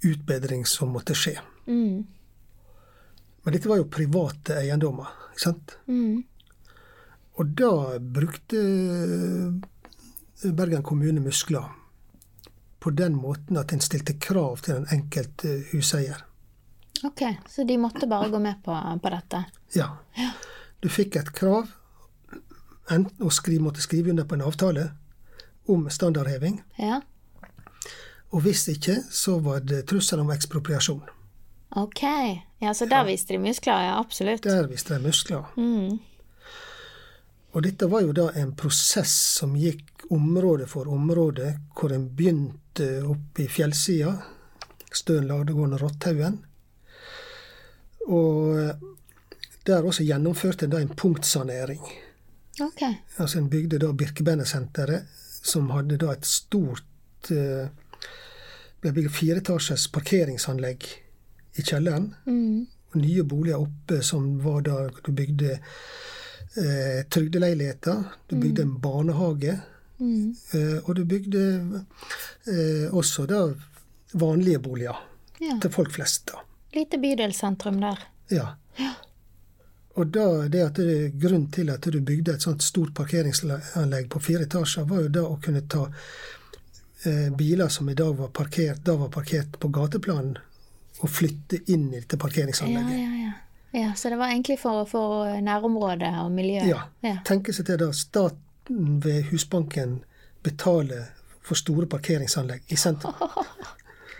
utbedring som måtte skje. Mm. Men dette var jo private eiendommer, ikke sant? Mm. Og da brukte Bergen kommune muskler på den måten at en stilte krav til den enkelte huseier. Ok, så de måtte bare gå med på, på dette? Ja. Du fikk et krav, enten å skrive, måtte skrive under på en avtale om standardheving, Ja. og hvis ikke, så var det trussel om ekspropriasjon. Ok. Ja, så der viste de muskler, ja, absolutt. Der viste de muskler. Mm. Og dette var jo da en prosess som gikk område for område, hvor en begynte oppe i fjellsida, Støen, Ladegården og Rotthaugen. Og der også gjennomførte en da en punktsanering. Ok. Altså En bygde da Birkebennesenteret, som hadde da et stort eh, ble bygd fireetasjes parkeringsanlegg i kjelleren. Mm. Nye boliger oppe som var da du bygde eh, trygdeleiligheter. Du bygde en barnehage. Mm. Eh, og du bygde eh, også da vanlige boliger Ja. til folk flest. da. Lite bydelssentrum der. Ja. Ja. Og da, det at det Grunnen til at du bygde et sånt stort parkeringsanlegg på fire etasjer, var jo da å kunne ta eh, biler som i dag var parkert, da var parkert på gateplanen, og flytte inn i dette Ja, parkeringsanlegget. ja, ja. Ja, Så det var egentlig for, for nærområdet og miljøet? Ja. ja. Tenke seg til da staten ved Husbanken betaler for store parkeringsanlegg i sentrum.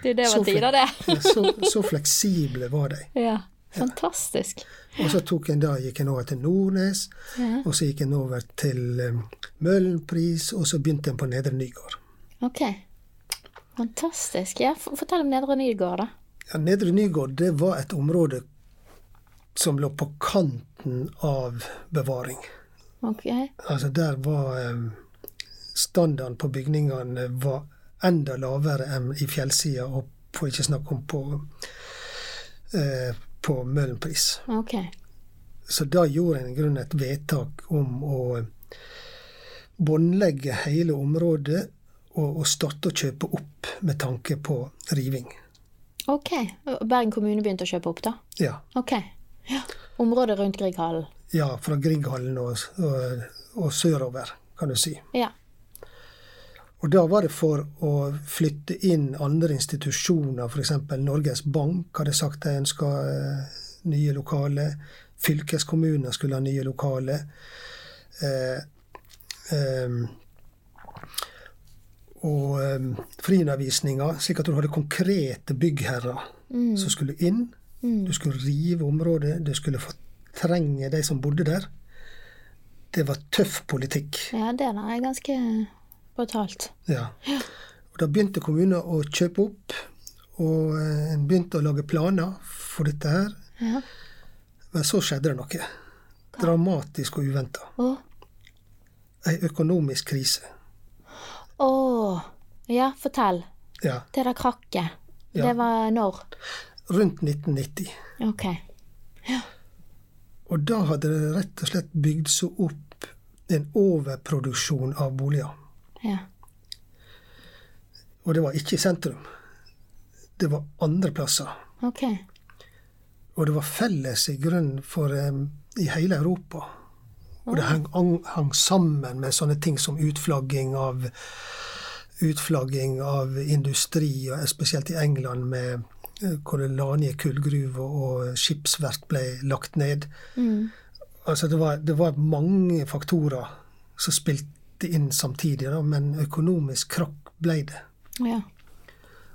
Du, [laughs] det var tider, det. Ja, så, så fleksible var de. [laughs] Ja. Fantastisk. Og så tok en da, gikk en over til Nordnes, Ja. og så gikk en over til um, Møhlenpris, og så begynte en på Nedre Nygård. Ok. Fantastisk. Ja, Fortell om Nedre Nygård, da. Ja, Nedre Nygård det var et område som lå på kanten av bevaring. Ok. Altså der var um, standarden på bygningene var enda lavere enn i fjellsida, og får ikke snakke om på, eh, på Møhlenpris. Okay. Så da gjorde en i grunnen et vedtak om å båndlegge hele området og, og starte å kjøpe opp med tanke på riving. Ok. Bergen kommune begynte å kjøpe opp, da? Ja, Ok. Ja. Området rundt Grieghallen? ja fra Grieghallen og, og, og sørover, kan du si. Ja. Og da var det for å flytte inn andre institusjoner, f.eks. Norges Bank hadde sagt de ønska eh, nye lokaler. Fylkeskommuner skulle ha nye lokaler. Eh, eh, og eh, friundervisninga, slik at du hadde konkrete byggherrer som skulle inn. Du skulle rive området, du skulle fortrenge de som bodde der. Det var tøff politikk. ja, det er ganske brutalt. Ja. Og da begynte kommunen å kjøpe opp, og eh, en begynte å lage planer for dette her. Ja. Men så skjedde det noe. Dramatisk og uventa. Å. Ei økonomisk krise. Å. Ja, fortell. Ja. Det der krakket. Ja. Det var når? Rundt 1990. Ok. Ja. Og da hadde det rett og slett bygd seg opp en overproduksjon av boliger. Ja. Og det var ikke i sentrum. Det var andre plasser. Ok. Og det var felles i grunnen for um, i hele Europa. Og det hang, ang- hang sammen med sånne ting som utflagging av utflagging av industri, og spesielt i England, med eh, hvor det la ned kullgruver og skipsverft ble lagt ned. Mm. Altså det var, det var mange faktorer som spilte inn samtidig, da, men økonomisk krakk ble det. Ja.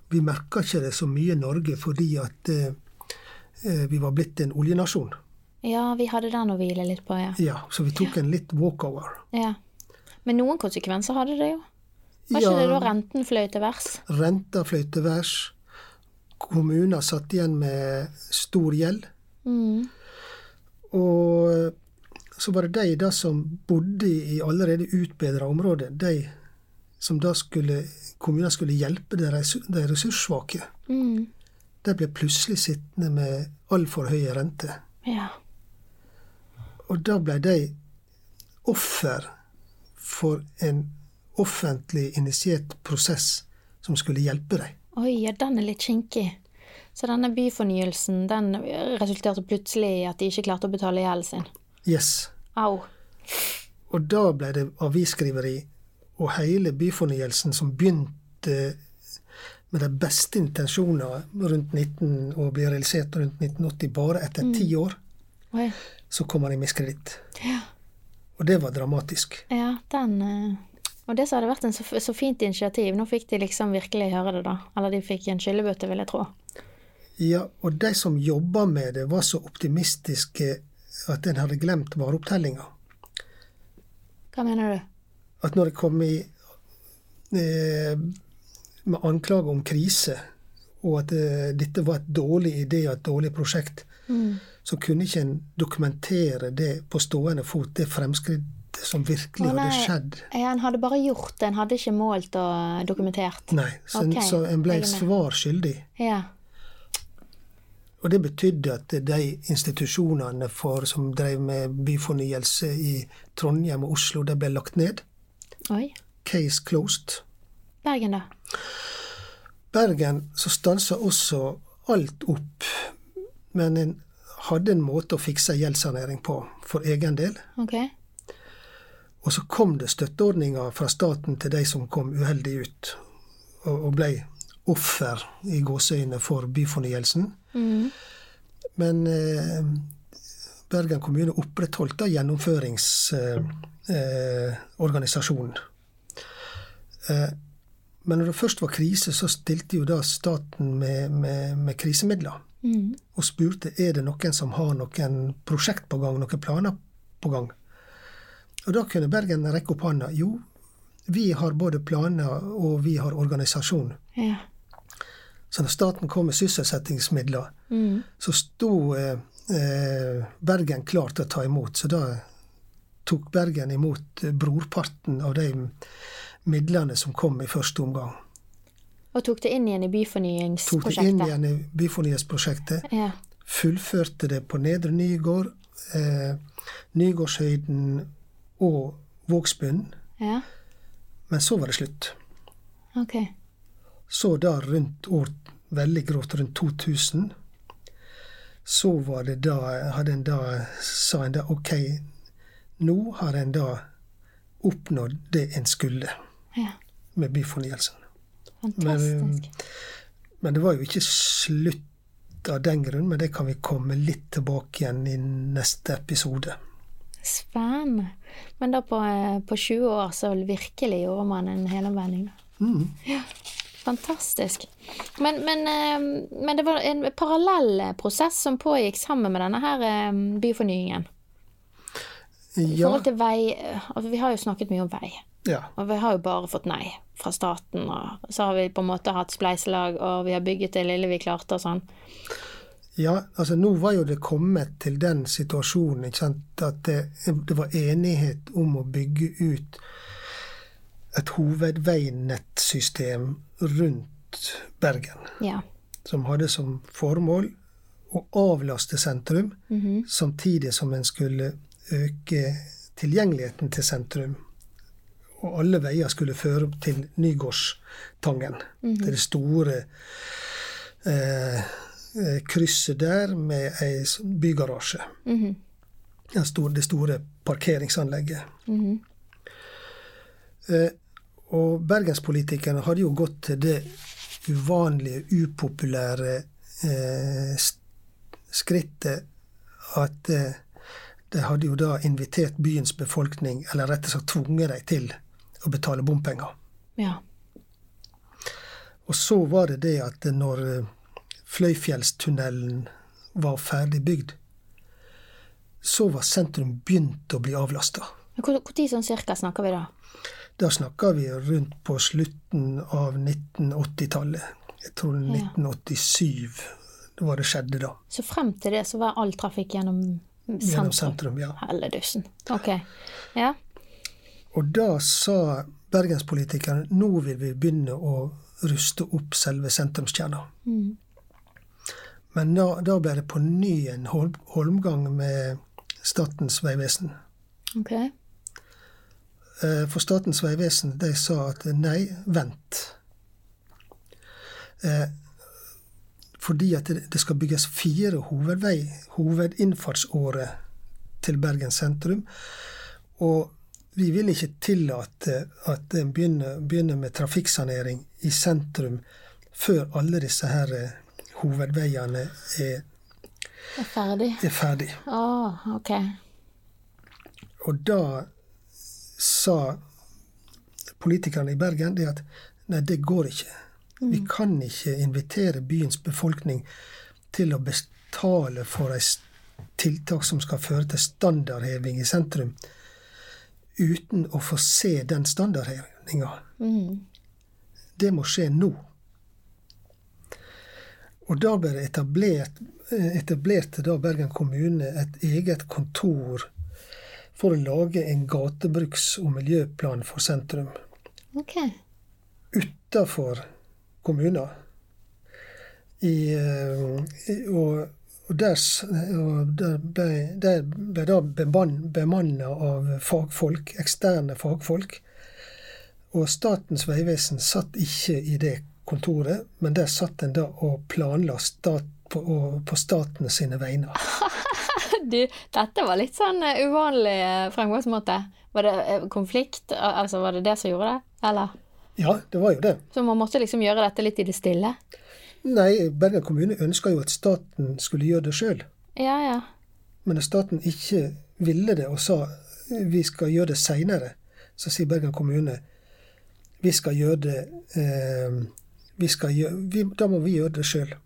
Vi merka ikke det så mye i Norge fordi at eh, eh, vi var blitt en oljenasjon. ja, vi hadde den å hvile litt på, ja. Ja, så vi tok en litt walkover. ja. Men noen konsekvenser hadde det jo. Var ikke det da renten fløy til værs? Renta fløy til værs. Kommuner satt igjen med stor gjeld. Mm. Og så var det de da som bodde i allerede utbedra områder, de som da skulle kommuner skulle hjelpe de, de ressurssvake, Mm. de ble plutselig sittende med altfor høye renter. Ja. Og da ble de offer for en offentlig initiert prosess som skulle hjelpe dem. Oi, ja, den er litt kinkig. Så denne byfornyelsen, den resulterte plutselig i at de ikke klarte å betale gjelden sin. Yes. Au. Og da ble det avisskriveri, og hele byfornyelsen som begynte med de beste intensjoner rundt 19, og ble realisert rundt 1980, bare etter ti år, Oi. så kom han i miskreditt. Ja. Og det var dramatisk. Ja, den eh, Og det som hadde vært en så, så fint initiativ, nå fikk de liksom virkelig høre det, da. Eller de fikk en skyllebøtte, vil jeg tro. Ja, og de som jobba med det, var så optimistiske at en hadde glemt vareopptellinga. Hva mener du? At når det kom i eh, med anklager om krise, og at eh, dette var et dårlig idé og et dårlig prosjekt, Mm. så kunne ikke en dokumentere det på stående fot, det fremskrittet som virkelig nei. hadde skjedd. Ja, en hadde bare gjort det, en hadde ikke målt og dokumentert. Nei, så, Ok, så en ble svar skyldig. Ja. Og det betydde at de institusjonene for, som drev med byfornyelse i Trondheim og Oslo, de ble lagt ned. Oi. Case closed. Bergen, da? Bergen så stansa også alt opp, men en hadde en måte å fikse gjeldssanering på for egen del. Ok. Og så kom det støtteordninger fra staten til de som kom uheldig ut, og, og ble offer i gåseøyne for byfornyelsen. Mm. Men eh, Bergen kommune opprettholdt gjennomføringsorganisasjonen. gjennomføringsorganisasjonen. Eh, men når det først var krise, så stilte jo da staten med, med, med krisemidler. Mm. Og spurte er det noen som har noen prosjekt på gang, noen planer på gang. Og da kunne Bergen rekke opp hånda. Jo, vi har både planer og vi har organisasjon. Ja. Så staten kom med sysselsettingsmidler, Mm. så sto eh, eh, Bergen klar til å ta imot. Så da tok Bergen imot eh, brorparten av de midlene som kom i første omgang. Og tok det inn igjen i byfornyingsprosjektet? Tok det inn igjen i byfornyingsprosjektet. Ja. Fullførte det på Nedre Nygård, eh, Nygårdshøyden og Vågsbunnen. ja. Men så var det slutt. Okay. Så da rundt år, veldig grovt rundt 2000, så var det da, hadde en da, sa en da ok, nå har en da oppnådd det en skulle Ja. med byfornyelsen. Fantastisk. Men det var jo ikke slutt av den grunn, men det kan vi komme litt tilbake igjen i neste episode. Spennende. Men da på, eh, på 20 år så virkelig gjorde man en helomvending. da. Mm. Fantastisk. Men, men, eh, men det var en parallell prosess som pågikk sammen med denne her byfornyingen. byfornyingen. I forhold til vei eh, altså Vi har jo snakket mye om vei. ja. Og vi har jo bare fått nei fra staten, og så har vi på en måte hatt spleiselag, og vi har bygget det lille vi klarte og sånn. Ja, altså nå var jo det kommet til den situasjonen ikke sant, at det, det var enighet om å bygge ut et hovedveinettsystem rundt Bergen, Ja. som hadde som formål å avlaste sentrum, samtidig som en skulle øke tilgjengeligheten til sentrum. Og alle veier skulle føre til Nygårdstangen, til det store eh, eh, krysset der med ei bygarasje. Mhm. Den store- det store parkeringsanlegget. Mhm. Eh, og bergenspolitikerne hadde jo gått til det uvanlige, upopulære eh, skrittet at eh, de hadde jo da invitert byens befolkning, eller rett og slett tvunget dem til å betale bompenger. Ja. Og så var det det at når eh, Fløyfjellstunnelen var ferdig bygd, så var sentrum begynt å bli avlasta. Når sånn cirka snakker vi da? Da snakker vi rundt på slutten av 1980-tallet. Jeg tror 1987 det var det skjedde da. Så frem til det så var all trafikk gjennom sentrum? Gjennom sentrum, ja. Helledussen. Ok. Ja. Og da sa bergenspolitikerne nå vil vi begynne å ruste opp selve sentrumskjerna. Mm. Men da, da ble det på ny en holmgang med Statens vegvesen. Ok. Eh, For Statens vegvesen de sa at nei, vent. Eh, Fordi at det skal bygges fire hovedvei, hovedinnfartsårer til Bergen sentrum. Og vi vil ikke tillate at en begynner, begynner med trafikksanering i sentrum før alle disse her eh, hovedveiene er, Er ferdig? er ferdig. Å, ok. Og da sa politikerne i Bergen det at nei, det går ikke. Vi kan ikke invitere byens befolkning til å betale for et tiltak som skal føre til standardheving i sentrum, uten å få se den standardhevinga. Mm. Det må skje nå. Og da ble det etablert, eh, etablerte da Bergen kommune et eget kontor for å lage en gatebruks- og miljøplan for sentrum Ok. utafor kommuner. I, eh, og, og der, og der ble, der ble da bemann, bemanna av fagfolk, eksterne fagfolk. Og Statens vegvesen satt ikke i det kontoret, men der satt en da og planla stat, på, på statene sine vegne. [laughs] [laughs] Du, dette var litt sånn eh, uvanlig eh, fremgangsmåte. Var det eh, konflikt? Altså, var det det som gjorde det? Eller? Ja, det var jo det. Så man måtte liksom gjøre dette litt i det stille? Nei, Bergen kommune ønska jo at staten skulle gjøre det sjøl. Ja, ja. Men når staten ikke ville det og sa vi skal gjøre det seinere, så sier Bergen kommune vi skal gjøre det eh, vi skal gjøre, vi, Da må vi gjøre det sjøl.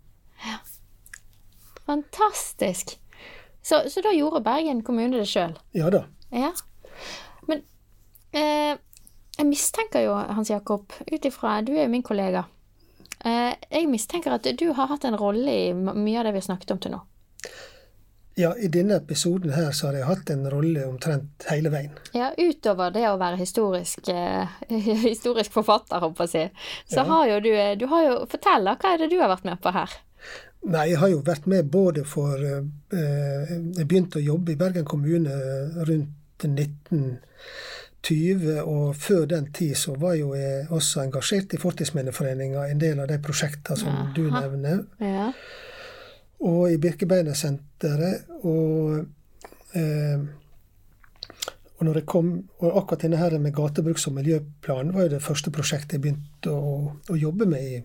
Fantastisk. Så, så da gjorde Bergen kommune det sjøl? Ja da. Ja. Men eh, jeg mistenker jo, Hans Jakob, ut ifra Du er jo min kollega. Eh, jeg mistenker at du har hatt en rolle i mye av det vi har snakket om til nå. Ja, I denne episoden her så har jeg hatt en rolle omtrent hele veien. Ja, utover det å være historisk, eh, [laughs] historisk forfatter, holdt på å si, så Ja. har jo du, eh, du har jo, Fortell, hva er det du har vært med på her? Nei, jeg har jo vært med både for eh, Jeg begynte å jobbe i Bergen kommune rundt 1920, og før den tid så var jo jeg også engasjert i Fortidsminneforeninga, en del av de prosjektene som du nevner. Ja. og i Birkebeinersenteret. Og, eh, og når jeg kom, og akkurat denne her med gatebruks- og miljøplan var jo det første prosjektet jeg begynte å, å jobbe med i,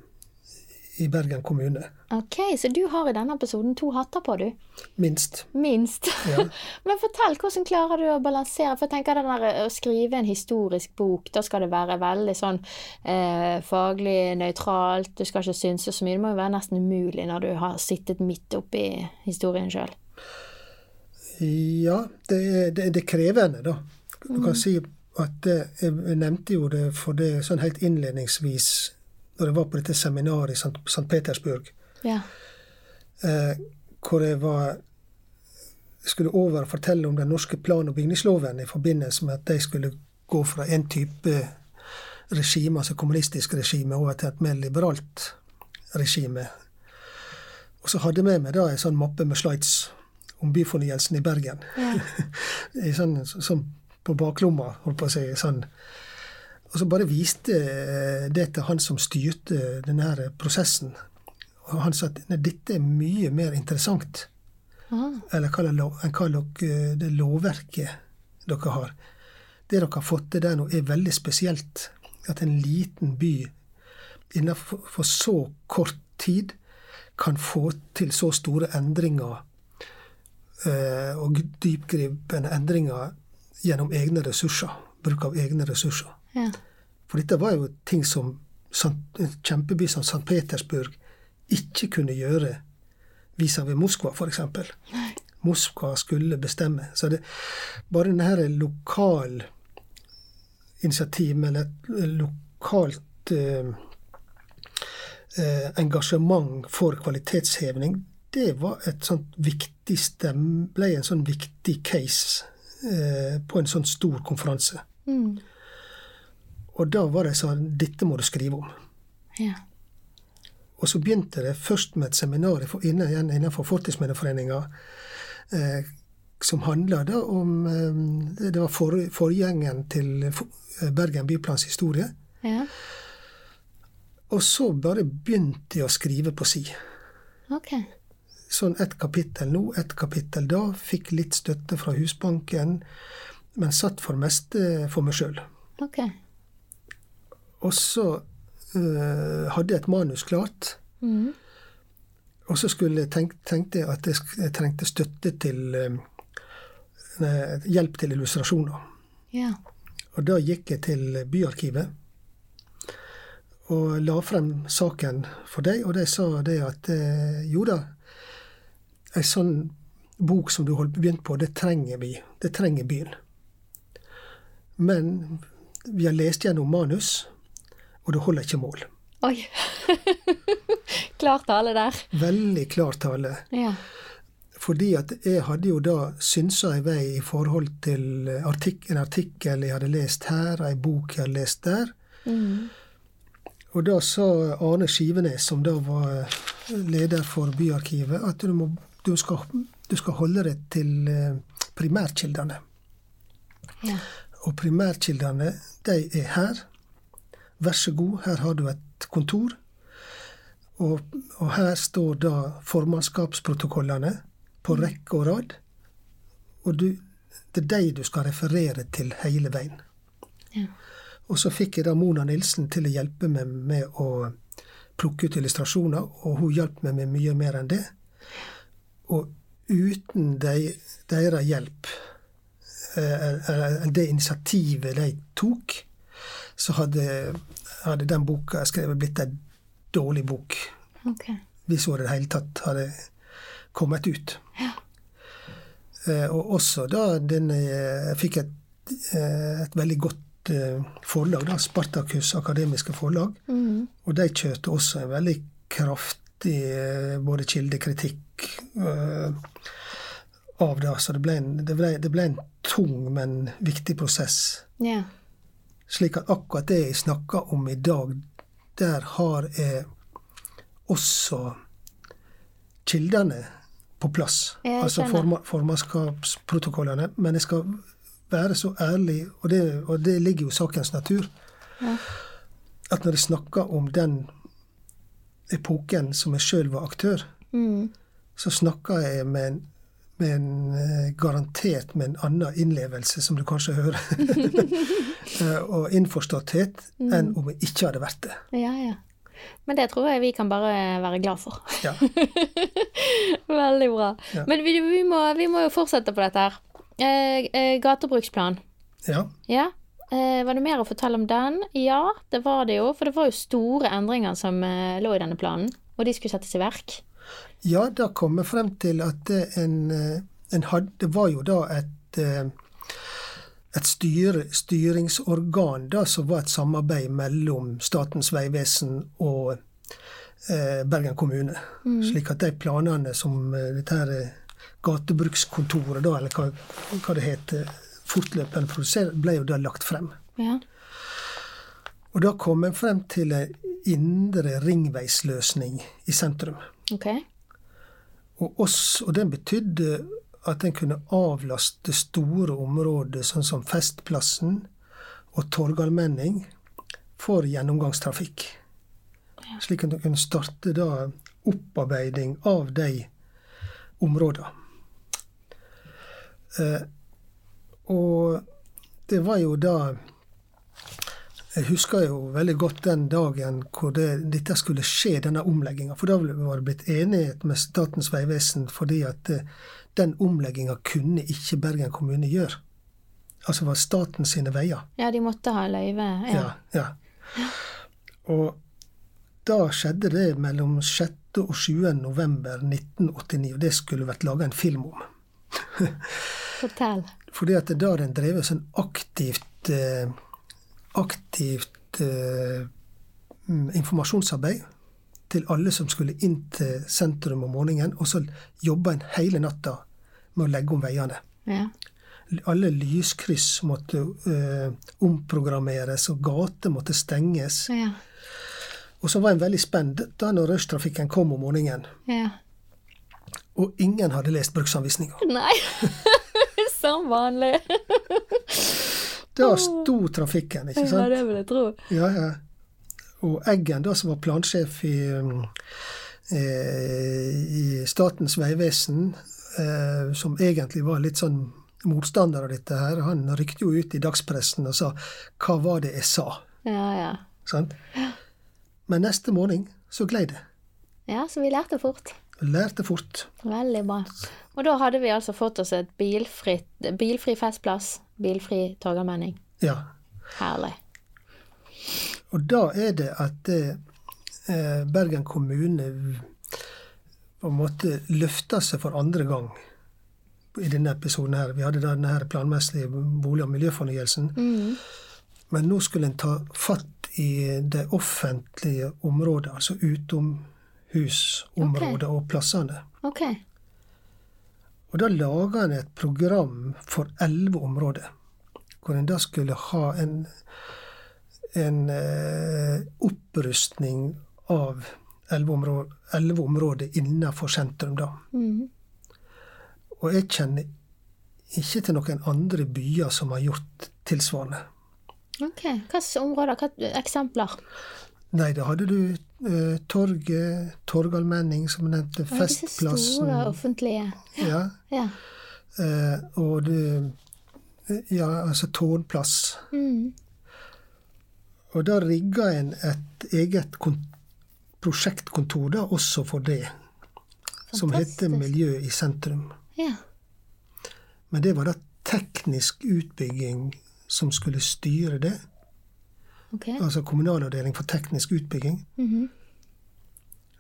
i Bergen kommune. Ok, så du har i denne episoden to hatter på, du. Minst. Minst. Ja. [laughs] Men fortell, hvordan klarer du å balansere? For jeg tenker det der eh, å skrive en historisk bok, da skal det være veldig sånn eh, faglig nøytralt, du skal ikke synse så mye. Det må jo være nesten umulig når du har sittet midt oppi historien sjøl. Ja, det er, det, det er krevende, da. Du kan si at jeg jeg nevnte jo det for det sånn helt innledningsvis når jeg var på dette seminaret i St. St. Petersburg. Ja. eh, hvor jeg var skulle over og fortelle om den norske plan- og bygningsloven i forbindelse med at de skulle gå fra en type regime, altså kommunistisk regime, over til et mer liberalt regime. Og så hadde jeg med meg da en sånn mappe med slides om byfornyelsen i Bergen. Ja. [laughs] I sånn, sånn på baklomma, holdt på å si. sånn. Og så bare viste det til han som styrte denne prosessen. Og han sa at dette er mye mer interessant Ah, eller hva lov- enn hva dere, det lovverket dere har. Det dere har fått til der nå, er veldig spesielt. At en liten by innenfor for så kort tid kan få til så store endringer eh, og dypgripende endringer gjennom egne ressurser. Bruk av egne ressurser. Ja. For dette var jo ting som en kjempeby som St. Petersburg ikke kunne gjøre vis-à-vis Moskva, f.eks. Moskva skulle bestemme. Så det, bare denne her lokal initiativ, eller et lokalt eh, eh, engasjement for kvalitetsheving, det var et sånt viktig stem, ble en sånn viktig case eh, på en sånn stor konferanse. Mm. Og da var det sånn Dette må du skrive om. Ja. Og så begynte det først med et seminar innenfor Fortidsminneforeninga eh, som handla om eh, Det var for, forgjengeren til Bergen byplans historie. ja. Og så bare begynte jeg å skrive på si. Ok. Sånn ett kapittel nå, ett kapittel da. Fikk litt støtte fra Husbanken, men satt for meste for meg sjøl. Ok. Og så eh, hadde jeg et manus klart. Mm. Og så tenk, tenkte jeg at jeg, trengte støtte til eh, Hjelp til illustrasjoner. Yeah. Og da gikk jeg til Byarkivet og la frem saken for deg, og de sa det at eh, jo da, ei sånn bok som du holdt begynt på, det trenger vi. Det trenger byen. Men vi har lest gjennom manus, og det holder ikke mål. Oi. [laughs] Klar tale der. Veldig klar tale. Ja. Fordi at jeg hadde jo da synsa i vei i forhold til artik en artikkel jeg hadde lest her, ei bok jeg hadde lest der. Mm. Og da sa Arne Skivenes, som da var leder for Byarkivet, at du, må, du, skal, du skal holde deg til eh, primærkildene. Ja. Og primærkildene, de er her. Vær så god, her har du et kontor. Og, og her står da formannskapsprotokollene på rekke og rad. Og du, det er de du skal referere til hele veien. Ja. Og så fikk jeg da Mona Nilsen til å hjelpe meg med å plukke ut illustrasjoner, og hun hjalp meg med mye mer enn det. Og uten de, deres hjelp, eh, eller det initiativet de tok, så hadde, hadde den boka jeg skrev blitt en dårlig bok. Ok. Hvis hun i det hele tatt hadde kommet ut. Ja. Eh, og også da den Jeg fikk et, eh, et veldig godt eh, forlag, da, Spartakus Akademiske Forlag. Mm. Og de kjørte også en veldig kraftig eh, både kildekritikk eh, av det. Så det ble, en, det, ble, det ble en tung, men viktig prosess. Ja. Slik at akkurat det jeg snakker om i dag, der har jeg også kildene på plass. Altså formannskapsprotokollene. Men jeg skal være så ærlig, og det, og det ligger jo i sakens natur, Ja. at når jeg snakker om den epoken som jeg sjøl var aktør, Mm. så snakker jeg med en, med en eh, garantert med en annen innlevelse, som du kanskje hører, [laughs] Eh, og innforståtthet, Mm. enn om jeg ikke hadde vært det. Ja, ja. Men det tror jeg vi kan bare være glad for. Ja. [laughs] Veldig bra. Ja. Men vi, vi, må, vi må jo fortsette på dette her. Eh, eh, gatebruksplan. ja. Ja. Eh, var det mer å fortelle om den? Ja, det var det jo. For det var jo store endringer som lå i denne planen. Og de skulle settes i verk. Ja, da kom jeg frem til at det en, eh, en hadde Det var jo da et, eh, et styr, styringsorgan da, som var et samarbeid mellom Statens vegvesen og eh, Bergen kommune. Slik at de planene som dette her gatebrukskontoret, da, eller hva, hva det heter, fortløpende produserer, ble jo da lagt frem. Ja. Og da kom en frem til en indre ringveisløsning i sentrum. Ok. Og, oss, og den betydde at en kunne avlaste store områder, sånn som Festplassen og Torgallmenning, for gjennomgangstrafikk. Slik at en kunne starte da opparbeiding av de områdene. Eh, og det var jo da Jeg husker jo veldig godt den dagen hvor det, dette skulle skje, denne omlegginga. For da var det blitt enighet med Statens vegvesen fordi at eh, den omlegginga kunne ikke Bergen kommune gjøre. Altså var staten sine veier. Ja, de måtte ha løyve. Ja. Ja, ja. Og da skjedde det mellom 6. og 7. november 1989, og det skulle vært laga en film om. [laughs] Fortell. Fordi at da har en drevet sånn aktivt eh, aktivt eh, mm, informasjonsarbeid til alle som skulle inn til sentrum om morgenen, og så jobba en hele natta med å legge om veiene. Ja. Alle lyskryss måtte eh, omprogrammeres, og gater måtte stenges. Ja. Og så var en veldig spent da når rushtrafikken kom om morgenen. ja. Og ingen hadde lest bruksanvisninga. Nei. [laughs] Som vanlig. [laughs] Da sto trafikken, ikke sant? Ja, det vil jeg tro. Ja, ja. Og Eggen, da, som var plansjef i, um, eh, i Statens vegvesen, eh, som egentlig var litt sånn motstander av dette her, han rykte jo ut i dagspressen og sa 'Hva var det jeg sa?' Ja, ja. Sant? Men neste morgen så glei det. Ja, så vi lærte fort. Lærte fort. Veldig bra. Og da hadde vi altså fått oss et bilfri, bilfri festplass, bilfri Torgallmenning. Ja. Herlig. Og da er det at eh, Bergen kommune på en måte løfter seg for andre gang i denne episoden her. Vi hadde da denne her planmessige bolig- og miljøfornyelsen. Men nå skulle en ta fatt i det offentlige området, altså utomhusområdet og plassene. Ok. Og da laga en et program for elleve områder, hvor en da skulle ha en, en eh, opprustning av elleve områder, områder innenfor sentrum, da. Mm. Og jeg kjenner ikke til noen andre byer som har gjort tilsvarende. Ok. Hvilke områder? Hva eksempler? Nei, da hadde du eh, torget, Torgallmenning, som nevnte, Ja, disse store offentlige. Ja, Ja. eh, og det Ja, altså Tårnplass. Mm. Og da rigga en et eget prosjektkontor da, også for det, som heter Miljø i sentrum. Ja. Men det var da teknisk utbygging som skulle styre det. Ok. Altså kommunalavdeling for teknisk utbygging. Mhm.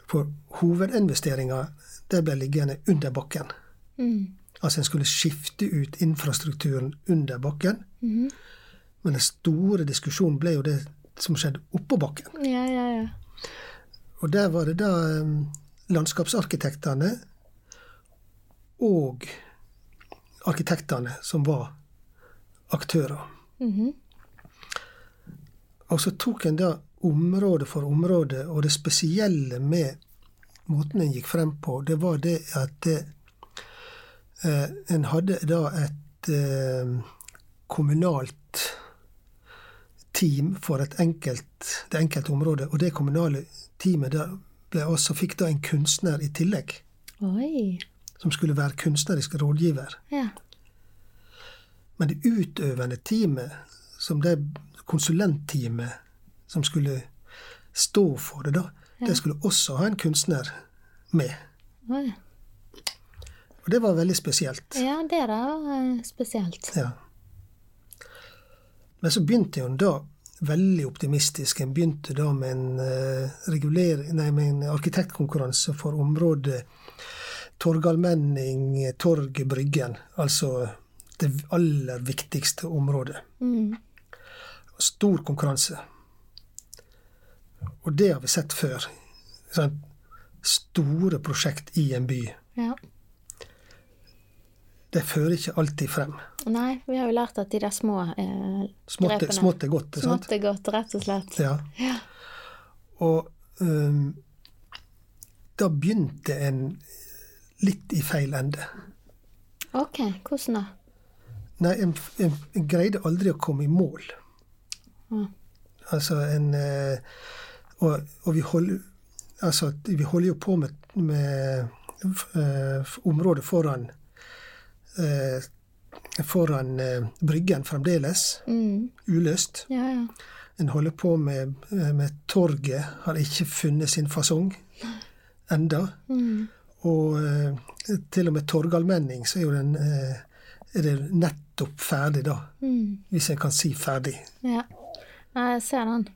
For hovedinvesteringa det ble liggende under bakken. Mm. Altså en skulle skifte ut infrastrukturen under bakken. Mhm. Men den store diskusjonen ble jo det som skjedde oppå bakken. Ja, ja, ja. Og der var det da um, landskapsarkitektene og arkitektene som var aktører. Mhm. Og så tok en da område for område, og det spesielle med måten en gikk frem på, det var det at eh, en hadde da et eh, kommunalt team for enkelt, det enkelte området, og det kommunale teamet der ble også, fikk da en kunstner i tillegg, Oi. som skulle være kunstnerisk rådgiver. Ja. Men det utøvende teamet, som det konsulentteamet som skulle stå for det, da, det skulle også ha en kunstner med. Oi. Og det var veldig spesielt. Ja, det var eh, spesielt. Ja. Men så begynte hun da veldig optimistisk. En begynte da med en, eh, nei, med en arkitektkonkurranse for området Torgallmenning, Torg, Bryggen. Altså det aller viktigste området. Mhm. Stor konkurranse. Og det har vi sett før. Sånn, store prosjekt i en by. Ja. Det fører ikke alltid frem. Nei, vi har jo lært at de der små eh, Smått, grepene smått er godt. Smått er godt, rett og slett. Ja. Ja. Og um, da begynte en litt i feil ende. Ok, hvordan da? Nei, en, en, en greide aldri å komme i mål. Mm. Altså en eh, og, og vi holder altså, vi holder jo på med, med eh, området foran eh, foran eh, Bryggen fremdeles, Mm. uløst. Ja, ja. En holder på med, med torget, har ikke funnet sin fasong enda. Mm. Og til og med Torgallmenning så er jo den er det nettopp ferdig, da. Mm. Hvis en kan si ferdig. ja. Nei, jeg ser den.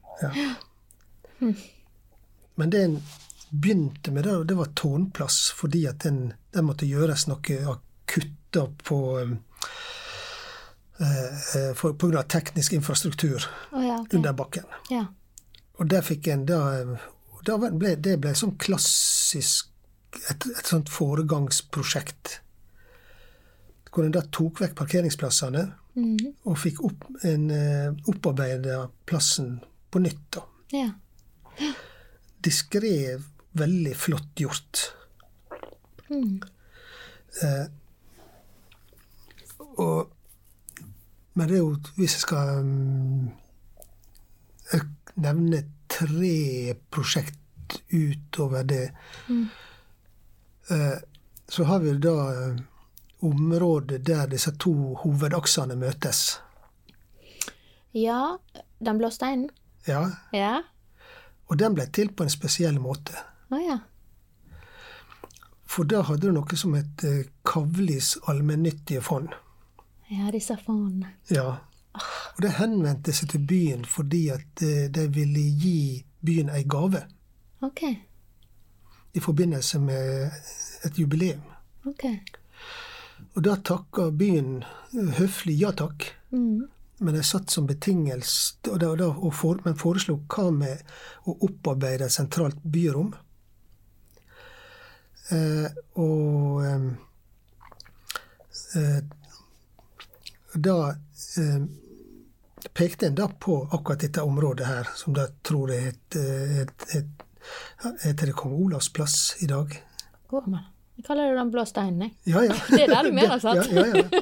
Men det en begynte med, det, det var tårnplass, fordi at den, den måtte gjøres noe akutt på eh, for, på grunn av teknisk infrastruktur oh, ja, okay. under bakken. Ja. Og der fikk en da, da ble, Det ble sånn klassisk et, et sånt foregangsprosjekt. Hvor en da tok vekk parkeringsplassene Mhm. og fikk opp en eh, opparbeida plassen på nytt. da. ja. Diskré, veldig flott gjort. Mm. Eh, og Men det er jo Hvis jeg skal um, jeg nevne tre prosjekt utover det, Mm. eh, så har vi da området der disse to hovedaksene møtes. Ja, Den blå steinen? Ja, Ja. Og den ble til på en spesiell måte. Å ja. For da hadde du noe som het eh, Kavlis allmennyttige fond. Ja, disse fondene. Ja. Og det henvendte seg til byen fordi at eh, de ville gi byen ei gave Ok. i forbindelse med et jubileum. Ok. Og da takka byen eh, høflig ja takk, Mm. men jeg satt som betingelse og da, da, og for, Men foreslo hva med å opparbeide et sentralt byrom? Eh, og eh, da eh, pekte en da på akkurat dette området her, som da tror jeg het, eh, het, het, Heter det Kong Olavs plass i dag? Går man. Jeg kaller det Den blå steinen, jeg. Ja, ja. Det er der du mener, sant? Ja, ja, ja.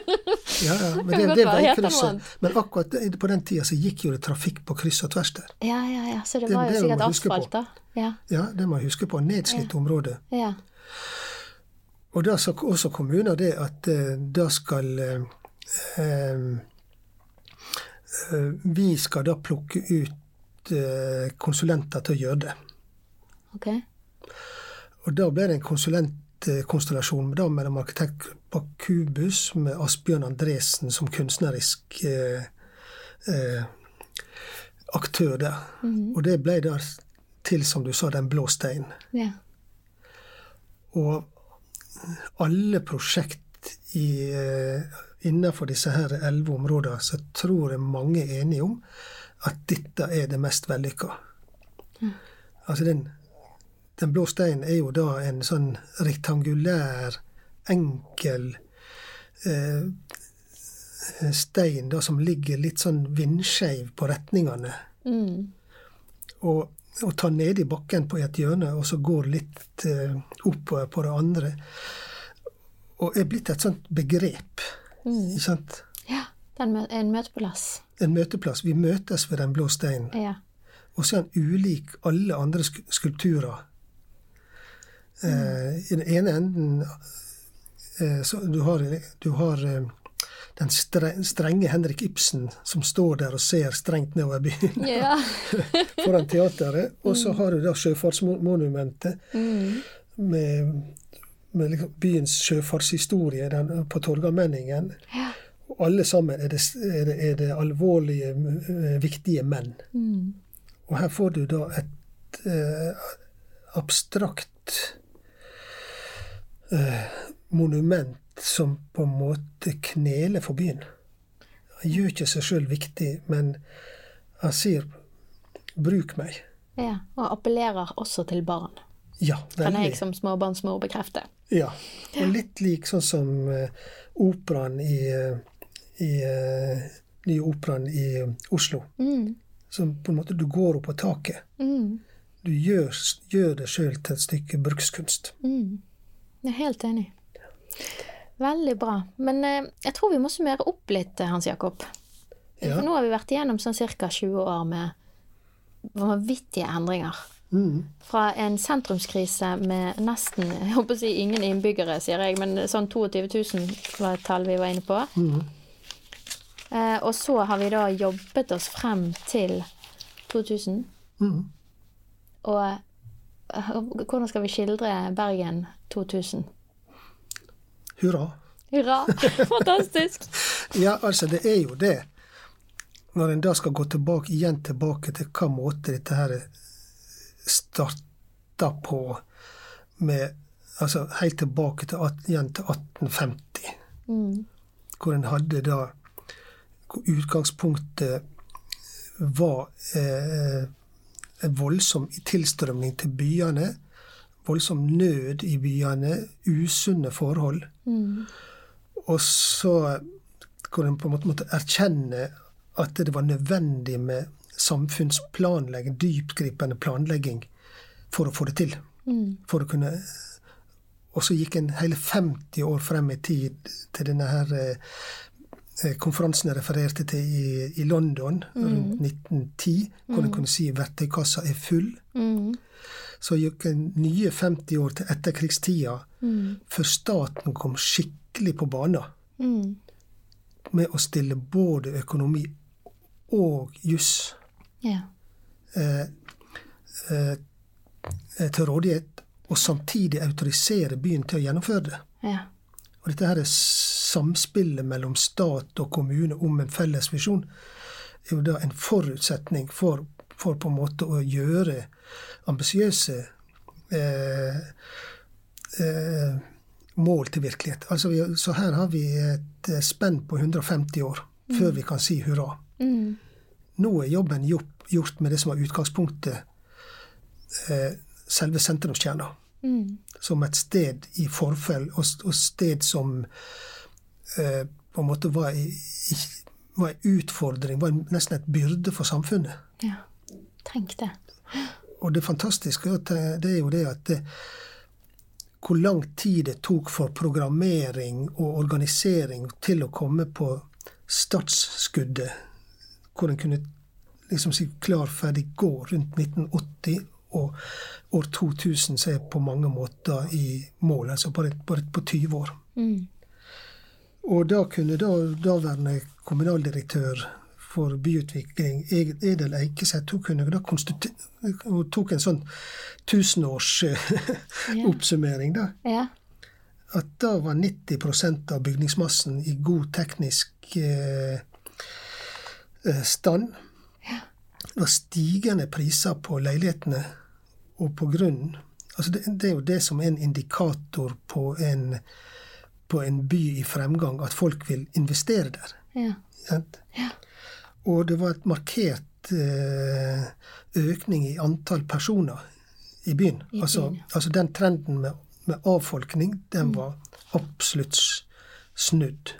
ja, ja. Men det, det annet. Men akkurat på den tida så gikk jo det trafikk på kryss og tvers der. Ja, ja, ja. Så det Det- var jo det sikkert asfalt, da. Ja. Ja, det må jeg huske på. Nedslitt område. Ja. Og da sa også kommuner det at eh, da skal eh, eh, Vi skal da plukke ut eh, konsulenter til å gjøre det. Ok. Og da ble det en konsulentkonstellasjon da mellom arkitekt Bakubus med Asbjørn Andresen som kunstnerisk eh, eh, aktør der. Og det ble da til, som du sa, Den blå stein. Yeah. Og alle prosjekt i, eh, innenfor disse her elleve områdene, så tror jeg mange er enige om at dette er det mest vellykka. Altså den, den blå steinen er jo da en sånn rektangulær, enkel eh, stein da som ligger litt sånn vindskeiv på retningene. Mm. Og, og tar nede i bakken på et hjørne, og så går litt eh, oppover på det andre. Og er blitt et sånt begrep. Ikke sant? Ja. Den mø en møteplass. En møteplass. Vi møtes ved Den blå steinen. Ja. Og så er den ulik alle andre skulpturer. Eh, I den ene enden eh, så du har, du har eh, den strenge Henrik Ibsen som står der og ser strengt nedover byen yeah. [laughs] foran teateret. Og så har du da Sjøfartsmonumentet Mm. med, med liksom byens sjøfartshistorie den, på Torgallmenningen. Ja. Og alle sammen er det, er det, er det alvorlige, viktige menn. Mm. Og her får du da et eh, abstrakt monument som på en måte kneler for byen. Han gjør ikke seg sjøl viktig, men han sier 'bruk meg'. ja. Og appellerer også til barn. Ja, Kan jeg veldig. som småbarnsmor bekrefte. Ja. Og litt lik sånn som eh, operaen i, eh, i eh, nye operaen i eh, Oslo. Mm. Som på en måte du går opp på taket. Mm. Du gjør, gjør det sjøl til et stykke brukskunst. Mm. Jeg er helt enig. Veldig bra. Men eh, jeg tror vi må summere opp litt, eh, Hans Jakob. Ja. For nå har vi vært igjennom sånn ca. 20 år med vanvittige endringer. Mm. Fra en sentrumskrise med nesten [laughs] jeg håper å si ingen innbyggere, sier jeg, men sånn 22 000 var et tall vi var inne på. Mm. Eh, og så har vi da jobbet oss frem til 2000. Mm. Og hvordan skal vi skildre Bergen 2000? Hurra. Hurra! [laughs] Fantastisk! Ja, altså, det er jo det. Når en da skal gå tilbake, igjen tilbake til hva måte dette her starta på med Altså helt tilbake til, igjen til 1850. Mm. hvor en hadde da hvor Utgangspunktet var eh, voldsom tilstrømning til byene. Voldsom nød i byene. Usunne forhold. Mm. Og så hvor en på en måte måtte erkjenne at det var nødvendig med samfunnsplanlegging, dyptgripende planlegging, for å få det til. Mm. For å kunne Og så gikk en hele 50 år frem i tid til denne her eh, konferansen jeg refererte til i, i London rundt 1910, hvor en kunne si verktøykassa er full. Mm. Så gikk en nye 50 år til etterkrigstida Mm. før staten kom skikkelig på banen Mm. med å stille både økonomi og juss yeah. eh, eh, til rådighet, og samtidig autorisere byen til å gjennomføre det. Ja. Og dette her er samspillet mellom stat og kommune om en felles visjon, er jo da en forutsetning for, for på en måte å gjøre ambisiøse eh, eh, mål til virkelighet. Altså så her har vi et eh, spenn på 150 år før vi kan si hurra. Mm. Nå er jobben gjort, gjort med det som var utgangspunktet, eh, selve sentrumskjerna Mm. som et sted i forfell, og, og sted som eh, på en måte var en var en utfordring, var nesten et byrde for samfunnet. Ja. Tenk det. Og det fantastiske det er jo det at det, hvor lang tid det tok for programmering og organisering til å komme på startskuddet, hvor en kunne liksom si klar, ferdig, gå rundt 1980 og år 2000 så er på mange måter i mål, altså bare, bare på 20 år. Mm. Og da kunne da daværende kommunaldirektør for byutvikling, Edel Eikeseth, hun kunne da hun tok en sånn tusenårsoppsummering, [laughs] da. Ja. At da var 90% av bygningsmassen i god teknisk eh, stand. stand. Det var stigende priser på leilighetene og på grunnen. Altså det, det er jo det som er en indikator på en, på en by i fremgang, at folk vil investere der. Ja. Ja. Og det var et markert eh, økning i antall personer i byen. I altså, byen, ja. altså den trenden med, med avfolkning, Mm. den var absolutt snudd.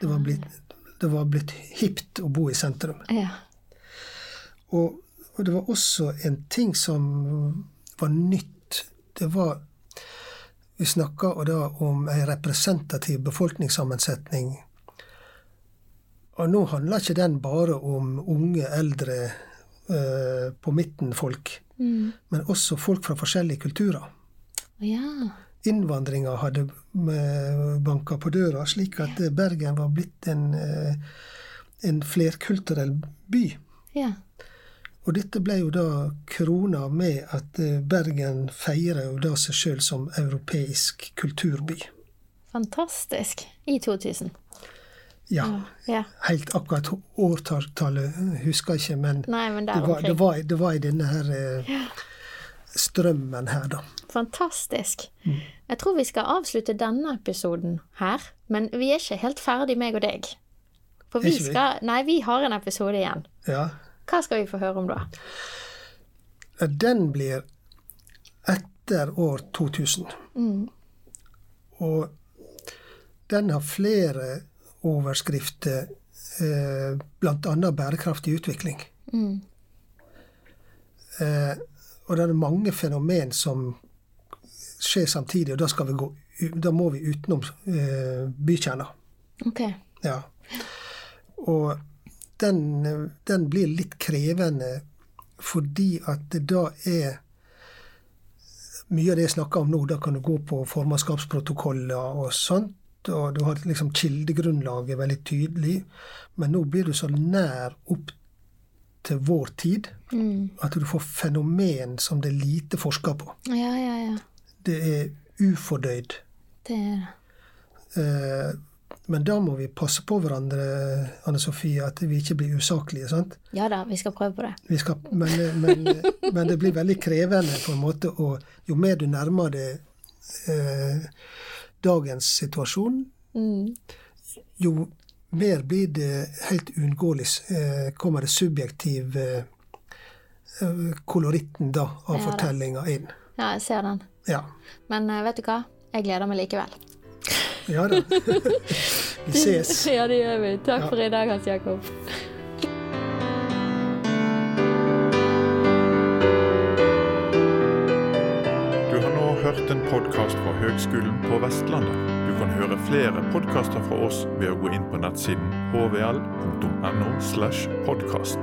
Det var blitt, det var blitt hipt å bo i sentrum. Ja. Og, og det var også en ting som var nytt. Det var Vi snakka da om ei representativ befolkningssammensetning. Og nå handler ikke den bare om unge, eldre, eh, på midten-folk, Mm. men også folk fra forskjellige kulturer. Ja. Innvandringa hadde banka på døra, slik at eh, Bergen var blitt en, eh, en flerkulturell by. Ja. Og dette ble jo da krona med at eh, Bergen feirer jo da seg sjøl som europeisk kulturby. Fantastisk. I 2000. Ja, Ja. helt akkurat årtallet husker jeg ikke, men Nei, men det var, det, var, det var i denne her ja. strømmen her, da. Fantastisk. Mm. Jeg tror vi skal avslutte denne episoden her, men vi er ikke helt ferdig, meg og deg. For vi? skal Nei, vi har en episode igjen. Ja. Hva skal vi få høre om da? Den blir etter år 2000. Mm. Og den har flere overskrifter, eh, bl.a. bærekraftig utvikling. Mm. Eh, og det er mange fenomen som skjer samtidig, og da, skal vi gå, da må vi utenom eh, bykjerna. Ok. Ja. Og den, den blir litt krevende fordi at det da er Mye av det jeg snakker om nå, da kan du gå på formannskapsprotokoller og sånt, og du har liksom kildegrunnlaget veldig tydelig, men nå blir du så nær opp til vår tid Mm. at du får fenomen som det er lite forska på. Ja, ja, ja. Det er ufordøyd. Det er det. Eh, Men da må vi passe på hverandre, Anne Sofie, at vi ikke blir usaklige. sant? Ja da, vi skal prøve på det. Vi skal, men, men, men det blir veldig krevende på en måte, og jo mer du nærmer deg eh, dagens situasjon, Mm. jo mer blir det helt uunngåelig eh, kommer det subjektiv eh, koloritten da, av Ja, fortellinga inn. Ja, jeg ser den. Ja. Men eh, vet du hva? Jeg gleder meg likevel. Ja da. [laughs] Vi ses. [laughs] Ja, det gjør vi. Takk Ja. for i dag, Hans Jakob. Du har nå hørt en podkast fra Høgskolen på Vestlandet. Du kan høre flere podkaster fra oss ved å gå inn på nettsiden hvl.no. slash podkast.